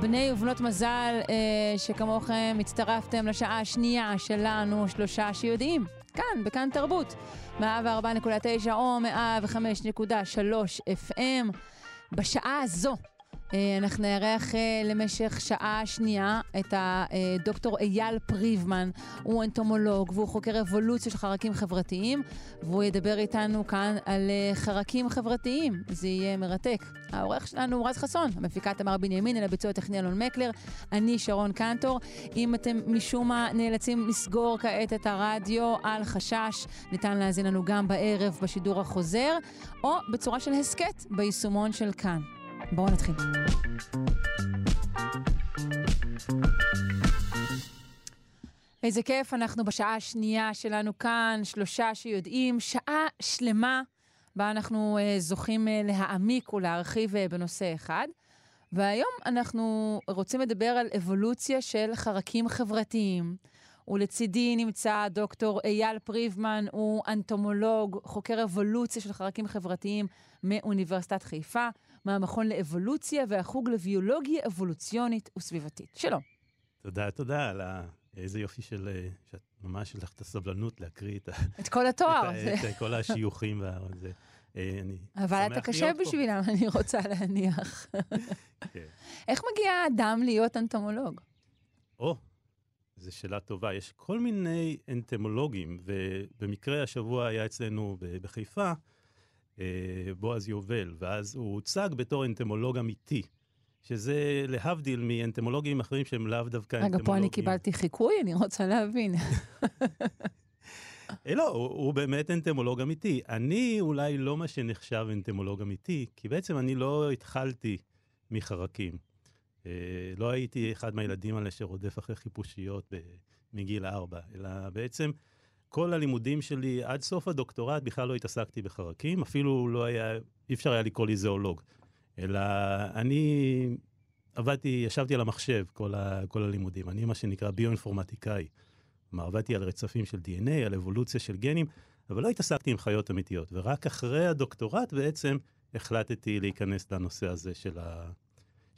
בני ובנות מזל אה, שכמוכם הצטרפתם לשעה השנייה שלנו, שלושה שיודעים. כאן, בכאן תרבות. 104.9 או 105.3 FM. בשעה הזו אנחנו נארח אה, למשך שעה שנייה את הדוקטור אייל פריבמן. הוא אנטומולוג והוא חוקר אבולוציה של חרקים חברתיים, והוא ידבר איתנו כאן על אה, חרקים חברתיים. זה יהיה מרתק. העורך שלנו הוא רז חסון, המפיקה תמר בנימין, אל הביצוע הטכני אלון מקלר, אני שרון קנטור. אם אתם משום מה נאלצים לסגור כעת את הרדיו, אל חשש, ניתן להאזין לנו גם בערב בשידור החוזר, או בצורה של הסכת ביישומון של כאן. בואו נתחיל. איזה כיף, אנחנו בשעה השנייה שלנו כאן, שלושה שיודעים, שעה שלמה בה אנחנו uh, זוכים uh, להעמיק ולהרחיב uh, בנושא אחד. והיום אנחנו רוצים לדבר על אבולוציה של חרקים חברתיים. ולצידי נמצא דוקטור אייל פריבמן, הוא אנטומולוג, חוקר אבולוציה של חרקים חברתיים מאוניברסיטת חיפה. מהמכון לאבולוציה והחוג לביולוגיה אבולוציונית וסביבתית. שלום. תודה, תודה על ה... איזה יופי של... אה, שאת ממש יש לך את הסבלנות להקריא את, את כל התואר. את, את, כל השיוכים וזה. אה, אני אבל אתה קשה בשבילם, אני רוצה להניח. כן. איך מגיע האדם להיות אנטומולוג? או, זו שאלה טובה. יש כל מיני אנטומולוגים, ובמקרה השבוע היה אצלנו בחיפה, בועז יובל, ואז הוא הוצג בתור אנטמולוג אמיתי. שזה להבדיל מאנטמולוגים אחרים שהם לאו דווקא רגע, אנטמולוגים. רגע, פה אני קיבלתי חיקוי? אני רוצה להבין. אה, לא, הוא, הוא באמת אנטמולוג אמיתי. אני אולי לא מה שנחשב אנטמולוג אמיתי, כי בעצם אני לא התחלתי מחרקים. אה, לא הייתי אחד מהילדים האלה שרודף אחרי חיפושיות מגיל ארבע, אלא בעצם כל הלימודים שלי, עד סוף הדוקטורט, בכלל לא התעסקתי בחרקים, אפילו לא היה, אי אפשר היה לקרוא לי זואולוג. אלא אני עבדתי, ישבתי על המחשב כל, ה, כל הלימודים. אני מה שנקרא ביו-אינפורמטיקאי. כלומר, עבדתי על רצפים של DNA, על אבולוציה של גנים, אבל לא התעסקתי עם חיות אמיתיות. ורק אחרי הדוקטורט בעצם החלטתי להיכנס לנושא הזה של, ה,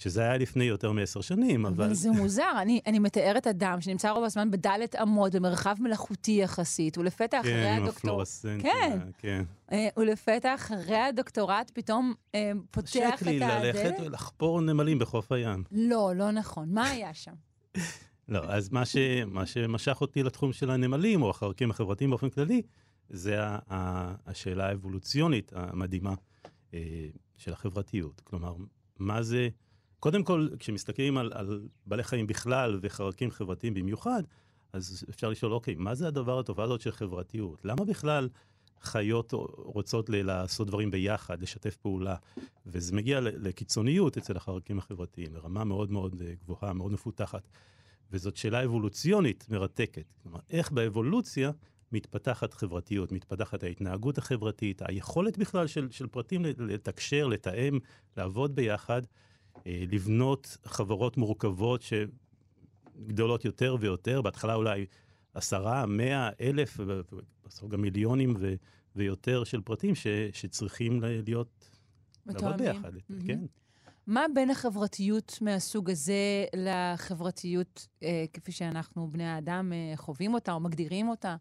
שזה היה לפני יותר מעשר שנים, אבל... אבל זה מוזר, אני, אני מתארת אדם שנמצא רוב הזמן בדלת אמות, במרחב מלאכותי יחסית, ולפתע אחרי הדוקטורט... כן, עם כן. כן. אה, ולפתע אחרי הדוקטורט פתאום אה, פותח את הדלת. חשק לי ללכת ולחפור נמלים בחוף הים. לא, לא נכון. מה היה שם? לא, אז מה, ש, מה שמשך אותי לתחום של הנמלים, או החרקים החברתיים באופן כללי, זה השאלה האבולוציונית המדהימה אה, של החברתיות. כלומר, מה זה... קודם כל, כשמסתכלים על, על בעלי חיים בכלל וחרקים חברתיים במיוחד, אז אפשר לשאול, אוקיי, מה זה הדבר הטובה הזאת של חברתיות? למה בכלל חיות רוצות לעשות דברים ביחד, לשתף פעולה? וזה מגיע לקיצוניות אצל החרקים החברתיים, לרמה מאוד מאוד אה, גבוהה, מאוד מפותחת. וזאת שאלה אבולוציונית מרתקת. כלומר, איך באבולוציה מתפתחת חברתיות, מתפתחת ההתנהגות החברתית, היכולת בכלל של, של פרטים לתקשר, לתאם, לעבוד ביחד. אה, לבנות חברות מורכבות שגדולות יותר ויותר, בהתחלה אולי עשרה, מאה, אלף, ובסוף גם מיליונים ו, ויותר של פרטים ש, שצריכים להיות, לעבוד ביחד, mm-hmm. כן. מה בין החברתיות מהסוג הזה לחברתיות אה, כפי שאנחנו, בני האדם, אה, חווים אותה או מגדירים אותה?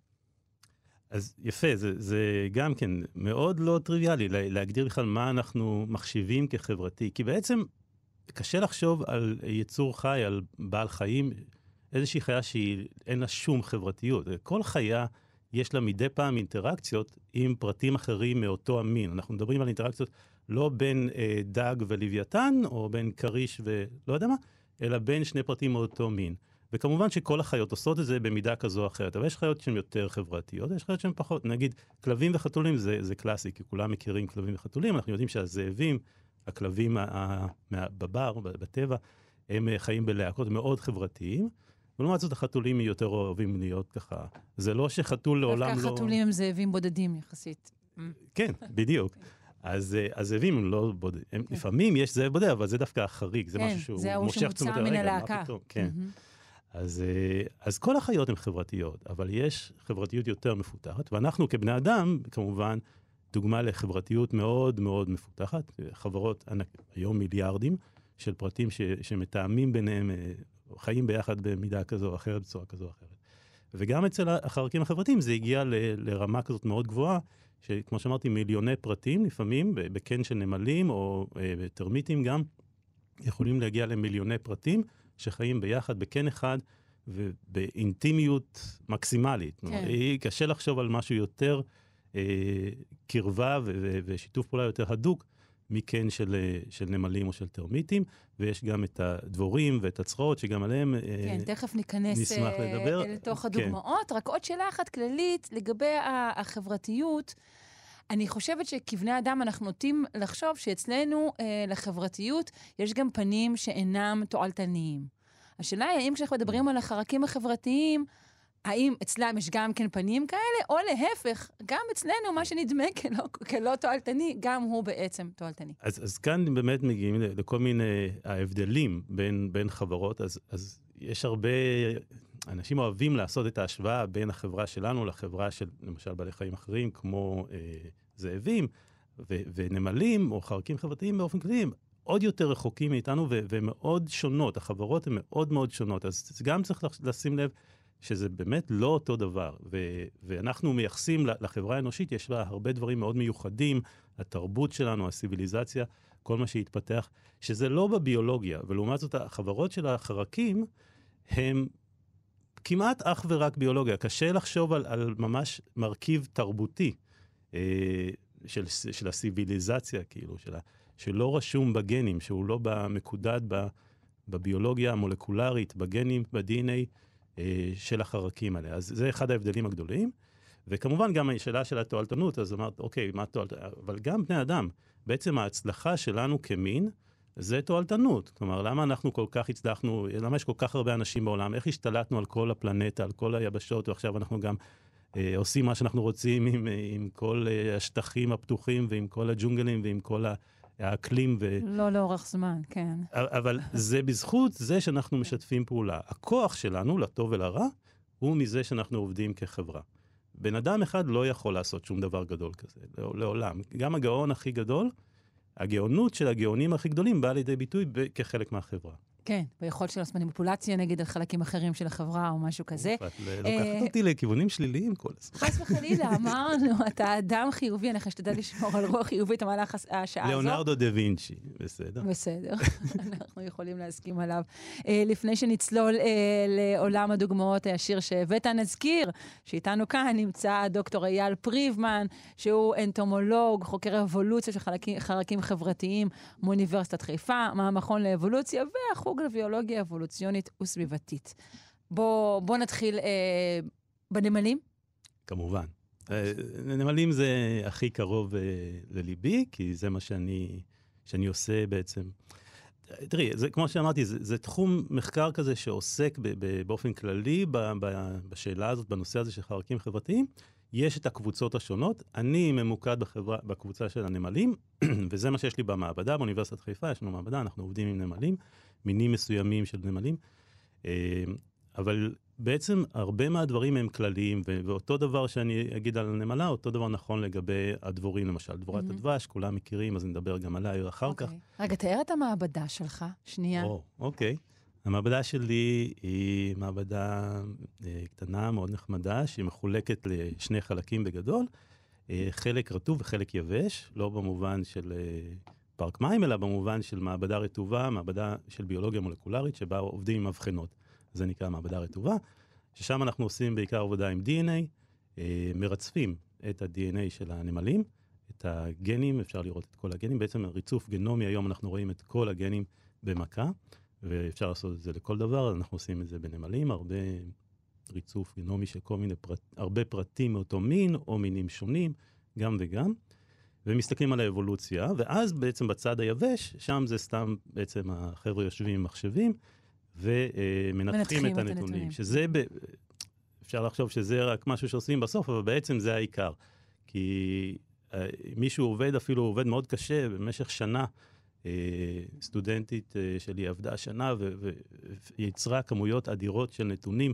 אז יפה, זה, זה גם כן מאוד לא טריוויאלי להגדיר בכלל מה אנחנו מחשיבים כחברתי, כי בעצם קשה לחשוב על יצור חי, על בעל חיים, איזושהי חיה שאין לה שום חברתיות. כל חיה, יש לה מדי פעם אינטראקציות עם פרטים אחרים מאותו המין. אנחנו מדברים על אינטראקציות לא בין אה, דג ולוויתן, או בין כריש ולא יודע מה, אלא בין שני פרטים מאותו מין. וכמובן שכל החיות עושות את זה במידה כזו או אחרת, אבל יש חיות שהן יותר חברתיות, יש חיות שהן פחות. נגיד, כלבים וחתולים זה, זה קלאסי, כי כולם מכירים כלבים וחתולים, אנחנו יודעים שהזאבים הכלבים בבר, בטבע, הם אה, חיים בלהקות מאוד חברתיים. ולעומת זאת החתולים יותר אוהבים להיות ככה. זה לא שחתול לעולם לא... דווקא החתולים הם זאבים בודדים יחסית. כן, בדיוק. אז, אה, אז זאבים הם לא בודדים, כן. לפעמים יש זאב בודד, אבל זה דווקא החריג, זה כן, משהו שהוא זה ההוא מושך תשומת לב. מן רגע, מה הלהקה. כן. אז, אה, אז כל החיות הן חברתיות, אבל יש חברתיות יותר מפותחת, ואנחנו כבני אדם, כמובן, דוגמה לחברתיות מאוד מאוד מפותחת. חברות ענק, היום מיליארדים של פרטים ש, שמתאמים ביניהם, אה, חיים ביחד במידה כזו או אחרת, בצורה כזו או אחרת. וגם אצל החרקים החברתיים זה הגיע ל, לרמה כזאת מאוד גבוהה, שכמו שאמרתי, מיליוני פרטים, לפעמים בקן של נמלים או אה, טרמיטים גם, יכולים להגיע למיליוני פרטים שחיים ביחד בקן אחד ובאינטימיות מקסימלית. כן. קשה לחשוב על משהו יותר אה, קרבה ו- ו- ושיתוף פעולה יותר הדוק מקן של, אה, של נמלים או של טרמיטים, ויש גם את הדבורים ואת הצרעות, שגם עליהם... אה, כן, תכף ניכנס נשמח אה, לדבר. אל תוך כן. הדוגמאות. רק עוד שאלה אחת כללית לגבי החברתיות. אני חושבת שכבני אדם אנחנו נוטים לחשוב שאצלנו, אה, לחברתיות, יש גם פנים שאינם תועלתניים. השאלה היא, האם כשאנחנו מדברים על החרקים החברתיים, האם אצלם יש גם כן פנים כאלה, או להפך, גם אצלנו מה שנדמה כלא, כלא תועלתני, גם הוא בעצם תועלתני. אז, אז כאן באמת מגיעים לכל מיני ההבדלים בין, בין חברות, אז, אז יש הרבה, אנשים אוהבים לעשות את ההשוואה בין החברה שלנו לחברה של למשל בעלי חיים אחרים, כמו אה, זאבים ו, ונמלים או חרקים חברתיים באופן כללי, עוד יותר רחוקים מאיתנו ומאוד שונות, החברות הן מאוד מאוד שונות, אז גם צריך לש- לשים לב שזה באמת לא אותו דבר, ו, ואנחנו מייחסים לחברה האנושית, יש לה הרבה דברים מאוד מיוחדים, התרבות שלנו, הסיביליזציה, כל מה שהתפתח, שזה לא בביולוגיה, ולעומת זאת החברות של החרקים הם כמעט אך ורק ביולוגיה. קשה לחשוב על, על ממש מרכיב תרבותי אה, של, של הסיביליזציה, כאילו, של ה, שלא רשום בגנים, שהוא לא מקודד בביולוגיה המולקולרית, בגנים, ב-DNA של החרקים האלה. אז זה אחד ההבדלים הגדולים. וכמובן גם השאלה של התועלתנות, אז אמרת, אוקיי, מה תועלת... אבל גם בני אדם, בעצם ההצלחה שלנו כמין, זה תועלתנות. כלומר, למה אנחנו כל כך הצלחנו, למה יש כל כך הרבה אנשים בעולם, איך השתלטנו על כל הפלנטה, על כל היבשות, ועכשיו אנחנו גם אה, עושים מה שאנחנו רוצים עם, אה, עם כל אה, השטחים הפתוחים ועם כל הג'ונגלים ועם כל ה- האקלים. ו... לא לאורך זמן, כן. אבל זה בזכות זה שאנחנו משתפים פעולה. הכוח שלנו, לטוב ולרע, הוא מזה שאנחנו עובדים כחברה. בן אדם אחד לא יכול לעשות שום דבר גדול כזה, לא- לעולם. גם הגאון הכי גדול, הגאונות של הגאונים הכי גדולים באה לידי ביטוי כחלק מהחברה. כן, ביכולת של לעשות מניפולציה נגיד על חלקים אחרים של החברה או משהו כזה. ואת ל- אה, לוקחת אותי לכיוונים שליליים כל הזמן. חס וחלילה, אמרנו, אתה אדם חיובי, אנחנו נשתדל לשמור על רוח חיובית במהלך השעה הזאת. ליאונרדו דה וינצ'י, בסדר. בסדר, אנחנו יכולים להסכים עליו. אה, לפני שנצלול אה, לעולם הדוגמאות, השיר שהבאת, נזכיר שאיתנו כאן נמצא דוקטור אייל פריבמן, שהוא אנטומולוג, חוקר אבולוציה של חלקים, חרקים חברתיים מאוניברסיטת חיפה, מהמכון לאבולוציה והחוג לביולוגיה אבולוציונית וסביבתית. בוא, בוא נתחיל אה, בנמלים. כמובן. אה, נמלים זה הכי קרוב אה, לליבי, כי זה מה שאני, שאני עושה בעצם. תראי, זה, כמו שאמרתי, זה, זה תחום מחקר כזה שעוסק ב, ב, באופן כללי ב, ב, בשאלה הזאת, בנושא הזה של חרקים חברתיים. יש את הקבוצות השונות, אני ממוקד בחברה, בקבוצה של הנמלים, וזה מה שיש לי במעבדה, באוניברסיטת חיפה, יש לנו מעבדה, אנחנו עובדים עם נמלים, מינים מסוימים של נמלים. אה, אבל בעצם הרבה מהדברים הם כלליים, ו- ואותו דבר שאני אגיד על הנמלה, אותו דבר נכון לגבי הדבורים, למשל. דבורת מהמם. הדבש, כולם מכירים, אז נדבר גם עליי אחר כך. אוקיי. רגע, תאר את המעבדה שלך, שנייה. או, אוקיי. המעבדה שלי היא מעבדה אה, קטנה, מאוד נחמדה, שהיא מחולקת לשני חלקים בגדול. אה, חלק רטוב וחלק יבש, לא במובן של אה, פארק מים, אלא במובן של מעבדה רטובה, מעבדה של ביולוגיה מולקולרית, שבה עובדים עם מבחנות. זה נקרא מעבדה רטובה, ששם אנחנו עושים בעיקר עבודה עם DNA, מרצפים את ה-DNA של הנמלים, את הגנים, אפשר לראות את כל הגנים. בעצם ריצוף גנומי, היום אנחנו רואים את כל הגנים במכה, ואפשר לעשות את זה לכל דבר, אנחנו עושים את זה בנמלים, הרבה ריצוף גנומי של כל מיני פרט, הרבה פרטים מאותו מין, או מינים שונים, גם וגם. ומסתכלים על האבולוציה, ואז בעצם בצד היבש, שם זה סתם, בעצם החבר'ה יושבים עם מחשבים, ומנתחים את את הנתונים. הנתונים. שזה, ב... אפשר לחשוב שזה רק משהו שעושים בסוף, אבל בעצם זה העיקר. כי אה, מישהו עובד, אפילו עובד מאוד קשה במשך שנה. אה, סטודנטית אה, שלי עבדה שנה ויצרה כמויות אדירות של נתונים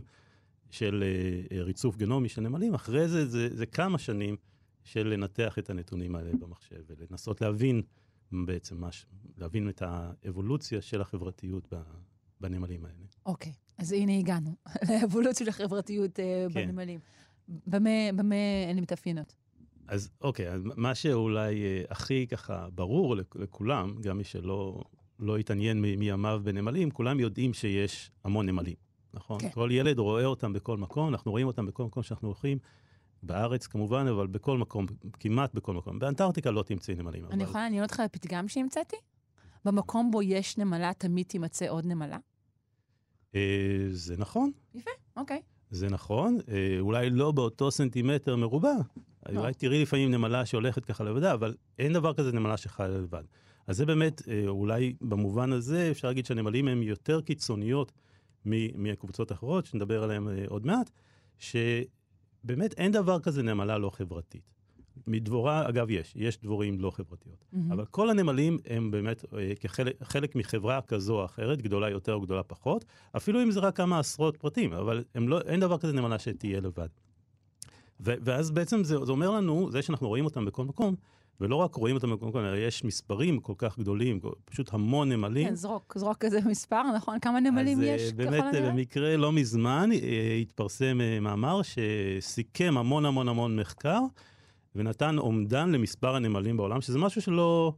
של אה, ריצוף גנומי של נמלים. אחרי זה, זה, זה כמה שנים של לנתח את הנתונים האלה במחשב ולנסות להבין בעצם מה, להבין את האבולוציה של החברתיות בנמלים האלה. אוקיי, אז הנה הגענו לאבולוציה של החברתיות כן. בנמלים. במה במה הן מתאפיינות? אז אוקיי, אז מה שאולי אה, הכי ככה ברור לכ- לכולם, גם מי שלא לא התעניין מימיו בנמלים, כולם יודעים שיש המון נמלים, נכון? כן. כל ילד רואה אותם בכל מקום, אנחנו רואים אותם בכל מקום שאנחנו הולכים, בארץ כמובן, אבל בכל מקום, כמעט בכל מקום. באנטארקטיקה לא תמצאי נמלים. אני אבל... יכולה לעניין אותך בפתגם שהמצאתי? במקום בו יש נמלה, תמיד תימצא עוד נמלה. אה, זה נכון, אוקיי. זה נכון, אה, אולי לא באותו סנטימטר מרובע. לא. אולי תראי לפעמים נמלה שהולכת ככה לבדה, אבל אין דבר כזה נמלה שחיה לבד. אז זה באמת, אה, אולי במובן הזה אפשר להגיד שהנמלים הן יותר קיצוניות מהקבוצות האחרות, שנדבר עליהן אה, עוד מעט, שבאמת אין דבר כזה נמלה לא חברתית. מדבורה, אגב, יש, יש דבורים לא חברתיות. מהמם. אבל כל הנמלים הם באמת אה, כחלק חלק מחברה כזו או אחרת, גדולה יותר או גדולה פחות, אפילו אם זה רק כמה עשרות פרטים, אבל לא, אין דבר כזה נמלה שתהיה לבד. ואז בעצם זה, זה אומר לנו, זה שאנחנו רואים אותם בכל מקום, ולא רק רואים אותם בכל מקום, אלא יש מספרים כל כך גדולים, פשוט המון נמלים. כן, זרוק, זרוק כזה מספר, נכון? כמה נמלים אז אה, יש? באמת, ככל אה, הנראה? במקרה לא מזמן אה, התפרסם אה, מאמר שסיכם המון המון המון מחקר, ונתן אומדן למספר הנמלים בעולם, שזה משהו שלא...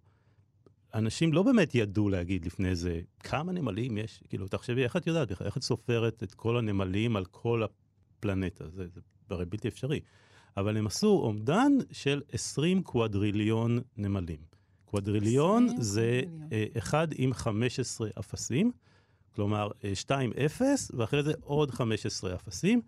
אנשים לא באמת ידעו להגיד לפני זה כמה נמלים יש. כאילו, תחשבי, איך את יודעת בכלל? איך את סופרת את כל הנמלים על כל הפלנטה? זה, זה הרי בלתי אפשרי. אבל הם עשו אומדן של 20 קוואדריליון נמלים. קוואדריליון 20 זה קוואדריליון. אה, 1 עם 15 אפסים, כלומר 2 0 ואחרי זה עוד 15 אפסים.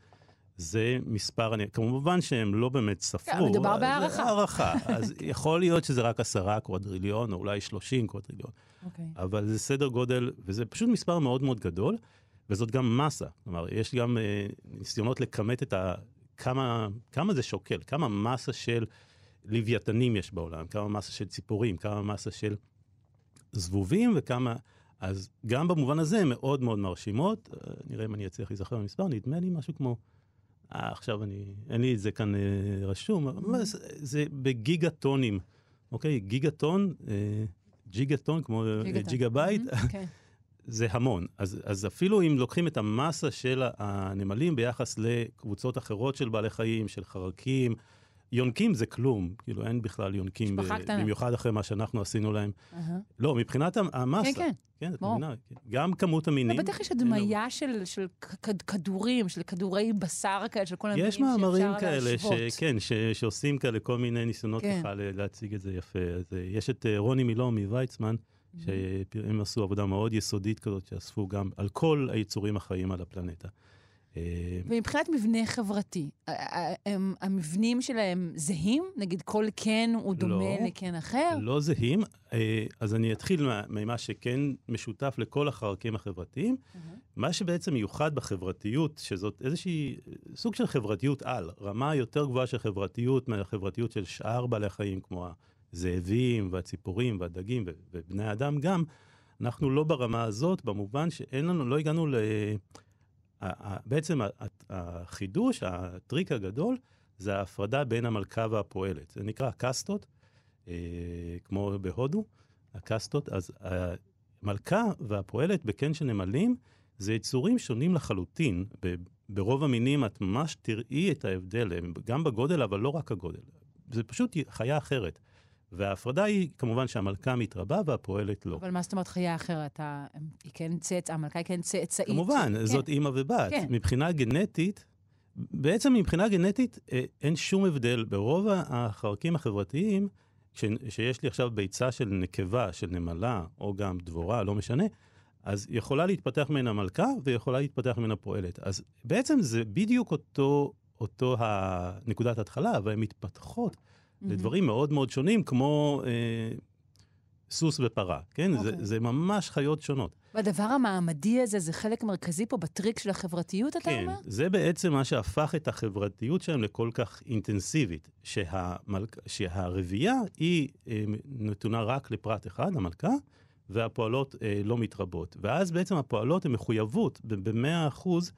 זה מספר, אני, כמובן שהם לא באמת ספרו. כן, מדובר אז בהערכה. זה הערכה. אז יכול להיות שזה רק עשרה קוואדריליון, או אולי 30 קוואדריליון. אוקיי. אבל זה סדר גודל, וזה פשוט מספר מאוד מאוד גדול, וזאת גם מסה. כלומר, יש גם אה, ניסיונות לכמת את. כמה, כמה זה שוקל, כמה מסה של לוויתנים יש בעולם, כמה מסה של ציפורים, כמה מסה של זבובים וכמה... אז גם במובן הזה הן מאוד מאוד מרשימות. אה, נראה אם אני אצליח להיזכר במספר, נדמה לי משהו כמו... אה, עכשיו אני... אין לי את זה כאן אה, רשום, אבל זה, זה בגיגה טונים, אוקיי? גיגה טון, אה, ג'יגה טון, כמו אה, גיגה בייט, מהמם, כן. זה המון. אז, אז אפילו אם לוקחים את המסה של הנמלים ביחס לקבוצות אחרות של בעלי חיים, של חרקים, יונקים זה כלום, כאילו אין בכלל יונקים, ב- קטנה. במיוחד אחרי מה שאנחנו עשינו להם. אהה. לא, מבחינת המ- המסה. כן, כן. כן, את. מבינה, כן. גם כמות המינים. בטח יש הדמיה של של כדורים, של כדורי בשר כאלה, של כל המינים יש מאמרים שאפשר כאלה, להשוות. שכן, ש, שעושים כאלה כל מיני ניסיונות כן. ככה ל- להציג את זה יפה. אז אה, יש את אה, רוני מילוא מוויצמן, שהם עשו עבודה מאוד יסודית כזאת, שאספו גם על כל היצורים החיים על הפלנטה. אה, ומבחינת מבנה חברתי, המבנים שלהם זהים? נגיד כל קן הוא דומה לא. לקן אחר? לא זהים, אה, אז אני אתחיל מה- ממה שכן משותף לכל החרקים החברתיים. מה שבעצם מיוחד בחברתיות, שזאת איזושהי סוג של חברתיות על, רמה יותר גבוהה של חברתיות מהחברתיות של שאר בעלי החיים, כמו הזאבים והציפורים והדגים ובני האדם גם, אנחנו לא ברמה הזאת, במובן שאין לנו, לא הגענו ל... בעצם החידוש, הטריק הגדול, זה ההפרדה בין המלכה והפועלת. זה נקרא קאסטות, אה, כמו בהודו, הקאסטות. אז המלכה והפועלת בקן של נמלים, זה יצורים שונים לחלוטין. ברוב המינים את ממש תראי את ההבדל, גם בגודל, אבל לא רק הגודל. זה פשוט חיה אחרת. וההפרדה היא כמובן שהמלכה מתרבה והפועלת לא. אבל מה זאת אומרת חיה אחרת? היא כן צאצא, המלכה היא כן צאצאית. כמובן, כן. זאת אימא ובת. כן. מבחינה גנטית, בעצם מבחינה גנטית אה, אין שום הבדל. ברוב החרקים החברתיים, ש, שיש לי עכשיו ביצה של נקבה, של נמלה, או גם דבורה, לא משנה, אז יכולה להתפתח ממנה מלכה ויכולה להתפתח ממנה פועלת. אז בעצם זה בדיוק אותו, אותו הנקודת התחלה, אבל הן מתפתחות. לדברים מאוד מאוד שונים, כמו אה, סוס ופרה, כן? אוקיי. זה, זה ממש חיות שונות. והדבר המעמדי הזה זה חלק מרכזי פה בטריק של החברתיות, אתה כן, אומר? זה בעצם מה שהפך את החברתיות שלהם לכל כך אינטנסיבית, שהמלכ... שהרבייה היא אה, נתונה רק לפרט אחד, המלכה, והפועלות אה, לא מתרבות. ואז בעצם הפועלות הן מחויבות ב-100 אחוז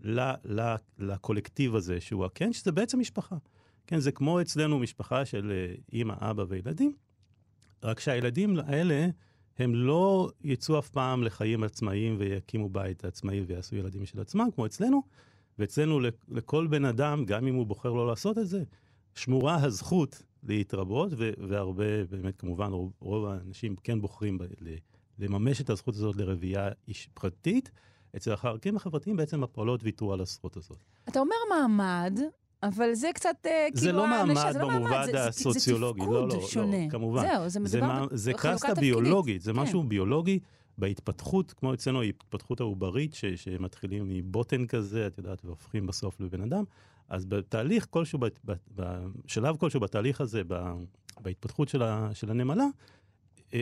ל- ל- לקולקטיב הזה, שהוא הקן, שזה בעצם משפחה. כן, זה כמו אצלנו משפחה של אה, אימא, אבא וילדים, רק שהילדים האלה, הם לא יצאו אף פעם לחיים עצמאיים ויקימו בית עצמאי ויעשו ילדים של עצמם, כמו אצלנו. ואצלנו לכ- לכל בן אדם, גם אם הוא בוחר לא לעשות את זה, שמורה הזכות להתרבות, והרבה, באמת, כמובן, רוב, רוב האנשים כן בוחרים לממש את הזכות הזאת לרבייה איש פרטית. אצל החלקים החברתיים בעצם הפועלות ויתרו על הזכות הזאת. אתה אומר מעמד, אבל זה קצת אה, זה כאילו... לא מעמד זה לא במובן מעמד, זה- זה- הסוציולוגי, זה לא, תפקוד לא, שונה. לא, כמובן. זהו, זה זה, מה, זה בחלוקה קסטה. ביולוגית, זה כן. משהו ביולוגי בהתפתחות, כמו אצלנו ההתפתחות העוברית, ש, שמתחילים מבוטן כזה, את יודעת, והופכים בסוף לבן אדם. אז בתהליך כלשהו, בשלב כלשהו בתהליך הזה, בהתפתחות של, ה, של הנמלה,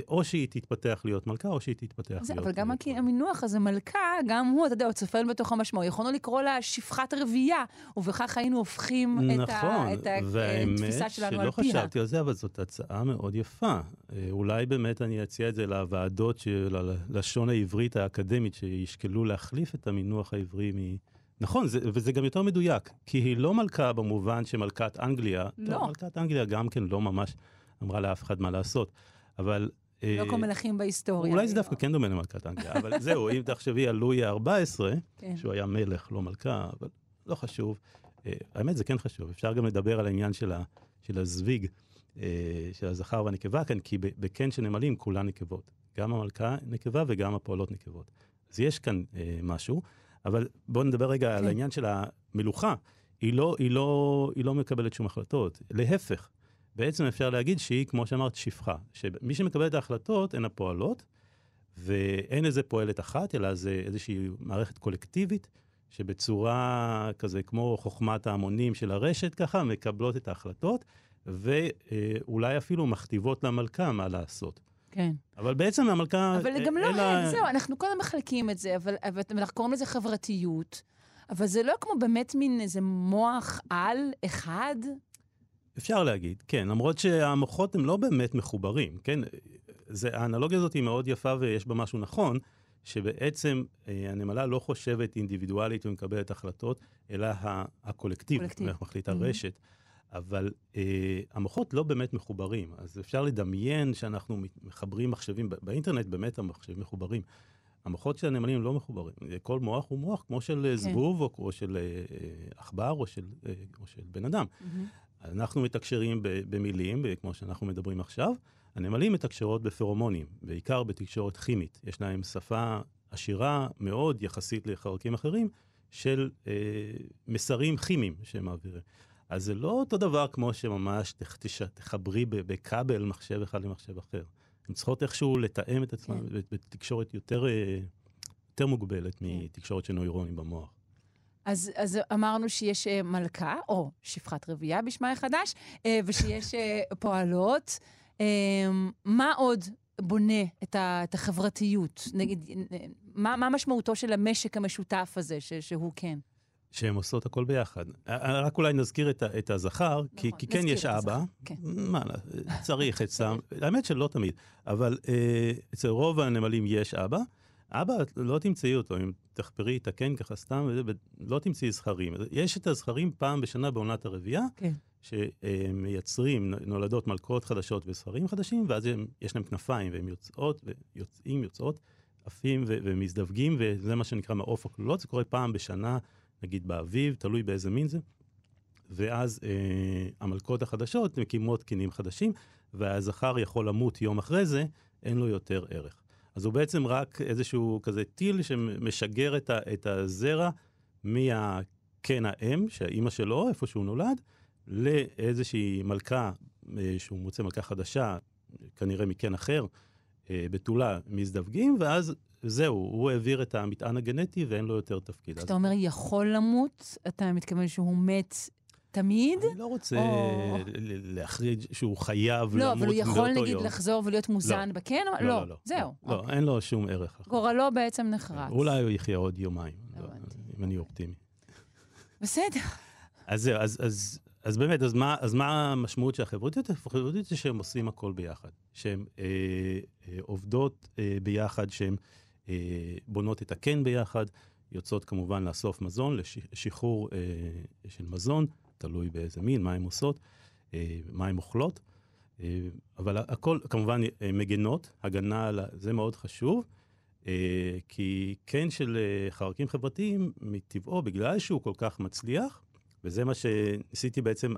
או שהיא תתפתח להיות מלכה, או שהיא תתפתח זה, להיות... אבל גם אה, הכי- המינוח הזה, מלכה, גם הוא, אתה יודע, הוא צופן בתוך המשמעות. יכולנו לקרוא לה שפחת רבייה, ובכך היינו הופכים את, נכון, ה, את והאמת התפיסה שלנו על שלא פיה. חשבתי על זה, אבל זאת הצעה מאוד יפה. אה, אולי באמת אני אציע את זה לוועדות של הלשון העברית האקדמית, שישקלו להחליף את המינוח העברי מ... נכון, זה, וזה גם יותר מדויק, כי היא לא מלכה במובן שמלכת אנגליה, לא. טוב, מלכת אנגליה גם כן לא ממש אמרה לאף אחד מה לעשות, אבל... אה, לא כמו מלכים בהיסטוריה. אולי זה דווקא כן דומה למלכת אנגליה, אבל זהו, אם תחשבי על לואי ה-14, כן. שהוא היה מלך, לא מלכה, אבל לא חשוב. אה, האמת, זה כן חשוב. אפשר גם לדבר על העניין של, ה, של הזוויג, אה, של הזכר והנקבה כאן, כי בקן של נמלים כולן נקבות. גם המלכה נקבה וגם הפועלות נקבות. אז יש כאן אה, משהו, אבל בואו נדבר רגע כן. על העניין של המלוכה. היא לא, היא, לא, היא לא מקבלת שום החלטות, להפך. בעצם אפשר להגיד שהיא, כמו שאמרת, שפחה. שמי שמקבל את ההחלטות הן הפועלות, ואין איזה פועלת אחת, אלא זה איזושהי מערכת קולקטיבית, שבצורה כזה, כמו חוכמת ההמונים של הרשת ככה, מקבלות את ההחלטות, ואולי אפילו מכתיבות למלכה מה לעשות. כן. אבל בעצם המלכה... אבל גם לא, לה- אין, זהו, אנחנו קודם מחלקים את זה, אבל, אבל אנחנו קוראים לזה חברתיות, אבל זה לא כמו באמת מין איזה מוח על אחד. אפשר להגיד, כן, למרות שהמוחות הם לא באמת מחוברים, כן? זה, האנלוגיה הזאת היא מאוד יפה ויש בה משהו נכון, שבעצם אה, הנמלה לא חושבת אינדיבידואלית ומקבלת החלטות, אלא ה- הקולקטיב, קולקטיב. מחליט Mhm. הרשת. אבל אה, המוחות לא באמת מחוברים, אז אפשר לדמיין שאנחנו מחברים מחשבים, באינטרנט באמת המחשבים מחוברים. המוחות של הנמלים לא מחוברים. כל מוח הוא מוח כמו של כן. זבוב, או, או של אה, אה, עכבר, או של, אה, או של בן אדם. אנחנו מתקשרים במילים, כמו שאנחנו מדברים עכשיו. הנמלים מתקשרות בפרומונים, בעיקר בתקשורת כימית. יש להם שפה עשירה מאוד יחסית לחלקים אחרים של אה, מסרים כימיים שהם מעבירים. אז זה לא אותו דבר כמו שממש תח- תש- תחברי בכבל מחשב אחד למחשב אחר. הן צריכות איכשהו לתאם את עצמן כן. כן. בתקשורת יותר, אה, יותר מוגבלת מתקשורת של נוירונים במוח. אז, אז אמרנו שיש אה, מלכה, או שפחת רבייה בשמה החדש, אה, ושיש אה, פועלות. אה, מה עוד בונה את, ה, את החברתיות? נגיד, מה, מה משמעותו של המשק המשותף הזה, ש, שהוא כן? שהן עושות הכל ביחד. רק אולי נזכיר את, את הזכר, כי, נכון, כי כן נזכיר יש אבא. כן. מה, צריך אצלם, האמת שלא תמיד, אבל אה, אצל רוב הנמלים יש אבא. אבא, לא תמצאי אותו, אם תחפרי את הקן ככה סתם, לא תמצאי זכרים. יש את הזכרים פעם בשנה בעונת הרבייה, כן. שמייצרים, נולדות מלכות חדשות וזכרים חדשים, ואז הם, יש להם כנפיים, והם יוצאות, ויוצאים, יוצאות, עפים ו- ומזדווגים, וזה מה שנקרא מעוף הכלולות, זה קורה פעם בשנה, נגיד באביב, תלוי באיזה מין זה. ואז אה, המלכות החדשות מקימות קינים חדשים, והזכר יכול למות יום אחרי זה, אין לו יותר ערך. אז הוא בעצם רק איזשהו כזה טיל שמשגר את, ה, את הזרע מהקן האם, שהאימא שלו, איפה שהוא נולד, לאיזושהי מלכה, אה, שהוא מוצא מלכה חדשה, כנראה מקן אחר, אה, בתולה, מזדווגים, ואז זהו, הוא העביר את המטען הגנטי ואין לו יותר תפקיד. אז כשאתה אומר יכול למות, אתה מתכוון שהוא מת תמיד? אני לא רוצה או- ל- להכריז שהוא חייב לא, למות אבל הוא באותו יכול יום. נגיד לחזור ולהיות מוזן בקן? לא, לא, לא, לא. זהו. לא, אוקיי. אין לו שום ערך. גורלו בעצם נחרץ. אולי הוא יחיה עוד יומיים, לא. אם אני אופטימי. בסדר. אז זהו, אז, אז, אז באמת, אז מה, אז מה המשמעות של החברותיות? החברותיות זה שהם עושים הכל ביחד. שהן אה, אה, עובדות אה, ביחד, שהן אה, בונות את הקן ביחד, יוצאות כמובן לאסוף מזון, לשחרור אה, של מזון, תלוי באיזה מין, מה הן עושות, אה, מה הן אוכלות. אה, אבל הכל, כמובן, אה, מגנות, הגנה, זה מאוד חשוב. כי קן של אה, חרקים חברתיים, מטבעו, בגלל שהוא כל כך מצליח, וזה מה שניסיתי בעצם,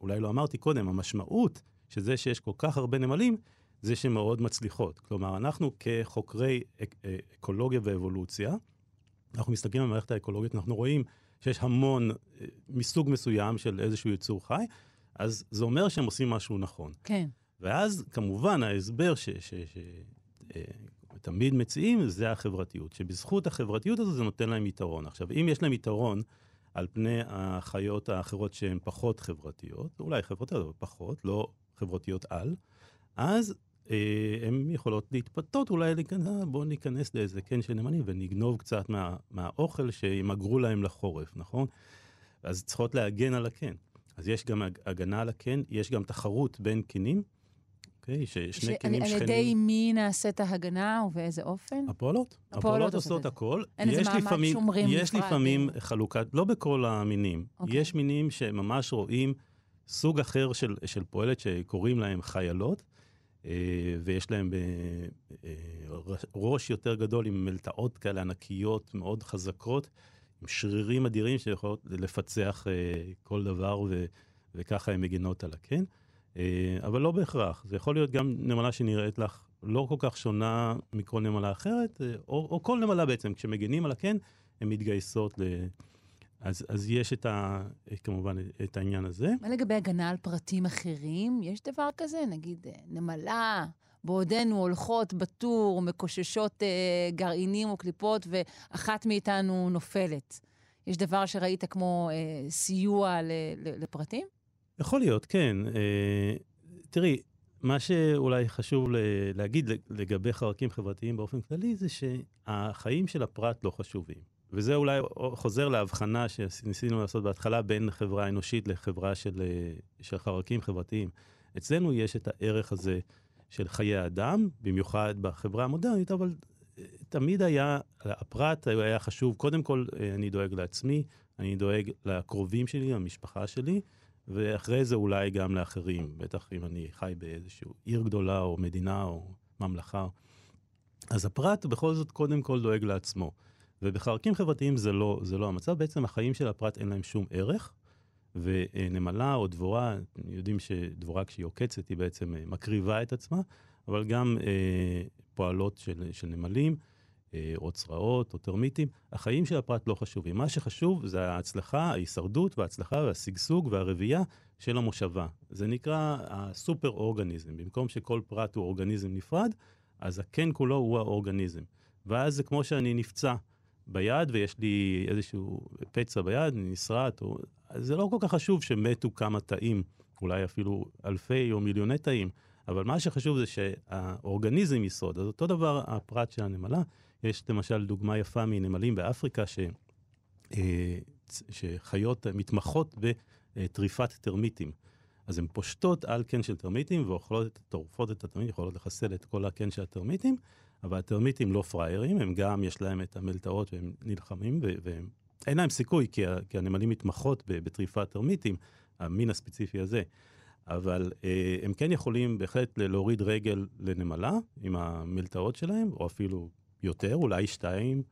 אולי לא אמרתי קודם, המשמעות של זה שיש כל כך הרבה נמלים, זה שהן מאוד מצליחות. כלומר, אנחנו כחוקרי אק- אקולוגיה ואבולוציה, אנחנו מסתכלים על המערכת האקולוגית, אנחנו רואים שיש המון אה, מסוג מסוים של איזשהו יצור חי, אז זה אומר שהם עושים משהו נכון. כן. ואז כמובן ההסבר שתמיד מציעים זה החברתיות, שבזכות החברתיות הזו זה נותן להם יתרון. עכשיו, אם יש להם יתרון על פני החיות האחרות שהן פחות חברתיות, אולי חברתיות, אבל פחות, לא חברתיות על, אז אה, הן יכולות להתפתות, אולי "אה, בואו ניכנס לאיזה קן של נמלים ונגנוב קצת מה, מהאוכל שימגרו להם לחורף, נכון? אז צריכות להגן על הקן. אז יש גם הג- הגנה על הקן, יש גם תחרות בין קנים, אוקיי? ששני ש- קנים על שכנים... ידי מי נעשית ההגנה ובאיזה אופן? הפועלות. הפועלות עושות. הכל. אין איזה יש מעמד לפעמים- שומרים יש נפרד, לפעמים אה. חלוקת, לא בכל המינים. אוקיי. יש מינים שממש רואים סוג אחר של, של פועלת שקוראים להם חיילות, אה, ויש להם אה, אה, ראש- יותר גדול עם מלטעות כאלה ענקיות מאוד חזקות, עם שרירים אדירים שיכולות לפצח אה, כל דבר, ו, וככה הן מגינות על הקן. אה, אבל לא בהכרח, זה יכול להיות גם נמלה שנראית לך לא כל כך שונה מכל נמלה אחרת, אה, או, או כל נמלה בעצם, כשמגינים על הקן, הן מתגייסות ל... אז, אז יש את ה, כמובן את העניין הזה. מה לגבי הגנה על פרטים אחרים? יש דבר כזה? נגיד אה, נמלה, בעודנו הולכות בטור, מקוששות אה, גרעינים או קליפות, ואחת מאיתנו נופלת. יש דבר שראית כמו אה, סיוע ל- ל- לפרטים? יכול להיות, כן. אה, תראי, מה שאולי חשוב ל- להגיד לגבי חרקים חברתיים באופן כללי, זה שהחיים של הפרט לא חשובים. וזה אולי חוזר להבחנה שניסינו לעשות בהתחלה בין חברה אנושית לחברה של, אה, של חרקים חברתיים. אצלנו יש את הערך הזה של חיי אדם, במיוחד בחברה המודרנית, אבל אה, תמיד היה, הפרט היה חשוב, קודם כל אה, אני דואג לעצמי, אני דואג לקרובים שלי, למשפחה שלי, ואחרי זה אולי גם לאחרים, בטח אם אני חי באיזושהי עיר גדולה או מדינה או ממלכה. אז הפרט בכל זאת קודם כל דואג לעצמו. ובחרקים חברתיים זה לא, זה לא המצב, בעצם החיים של הפרט אין להם שום ערך, ונמלה או דבורה, יודעים שדבורה כשהיא עוקצת היא בעצם אה, מקריבה את עצמה, אבל גם אה, פועלות של, של נמלים, אה, או צרעות או טרמיטים, החיים של הפרט לא חשובים. מה שחשוב זה ההצלחה, ההישרדות וההצלחה והשגשוג והרבייה של המושבה. זה נקרא הסופר אורגניזם. במקום שכל פרט הוא אורגניזם נפרד, אז הקן כולו הוא האורגניזם. ואז זה כמו שאני נפצע ביד ויש לי איזשהו פצע ביד, נסרט, או... זה לא כל כך חשוב שמתו כמה תאים, אולי אפילו אלפי או מיליוני תאים, אבל מה שחשוב זה שהאורגניזם ישרוד. אז אותו דבר הפרט של הנמלה. יש למשל דוגמה יפה מנמלים באפריקה, ש... אה, שחיות מתמחות בטריפת טרמיטים. אז הן פושטות על קן של טרמיטים ואוכלות, טורפות את הטרמיטים, יכולות לחסל את כל הקן של הטרמיטים, אבל הטרמיטים לא פראיירים, הם גם, יש להם את המלטעות והם נלחמים, ואין להם סיכוי, כי. כי הנמלים מתמחות בטריפת טרמיטים, המין הספציפי הזה. אבל אה, הם כן יכולים בהחלט להוריד רגל לנמלה עם המלטעות שלהם, או אפילו יותר, אולי שתיים.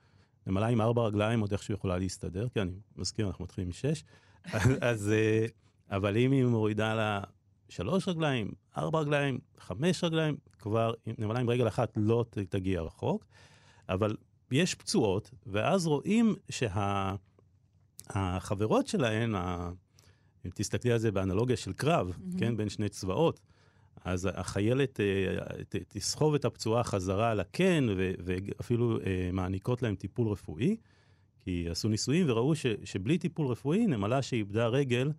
נמלה עם ארבע רגליים עוד איכשהו יכולה להסתדר, כי אני מזכיר, אנחנו מתחילים עם שש. אז, אה, אבל אם היא מורידה לה שלוש רגליים, ארבע רגליים, חמש רגליים, כבר נמלה עם רגל אחת לא תגיע רחוק. אבל יש פצועות, ואז רואים שהחברות שה, שלהן, ה, אם תסתכלי על זה באנלוגיה של קרב, mm-hmm. כן, בין שני צבאות, אז החיילת ת, תסחוב את הפצועה חזרה לקן, ו, ואפילו מעניקות להם טיפול רפואי, כי עשו ניסויים וראו ש, שבלי טיפול רפואי, נמלה שאיבדה רגל,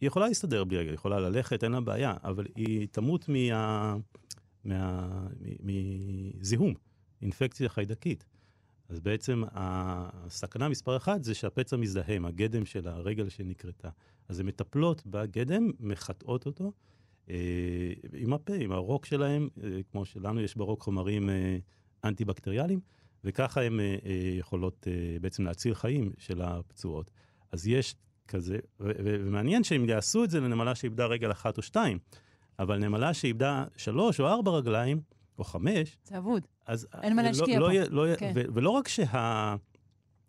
היא יכולה להסתדר בלי רגל, היא יכולה ללכת, אין לה בעיה, אבל היא תמות מה... מה... מזיהום, אינפקציה חיידקית. אז בעצם הסכנה מספר אחת זה שהפצע מזדהם, הגדם של הרגל שנקרתה. אז הן מטפלות בגדם, מחטאות אותו אה, עם הפה, עם הרוק שלהם, אה, כמו שלנו יש ברוק חומרים אה, אנטי-בקטריאליים, וככה הן אה, אה, יכולות אה, בעצם להציל חיים של הפצועות. אז יש כזה, ומעניין שהם יעשו את זה לנמלה שאיבדה רגל אחת או שתיים, אבל נמלה שאיבדה שלוש או ארבע רגליים, או חמש, זה אבוד. אז אין מה לא- להשקיע לא פה. לא יהיה- כן. ו- ולא רק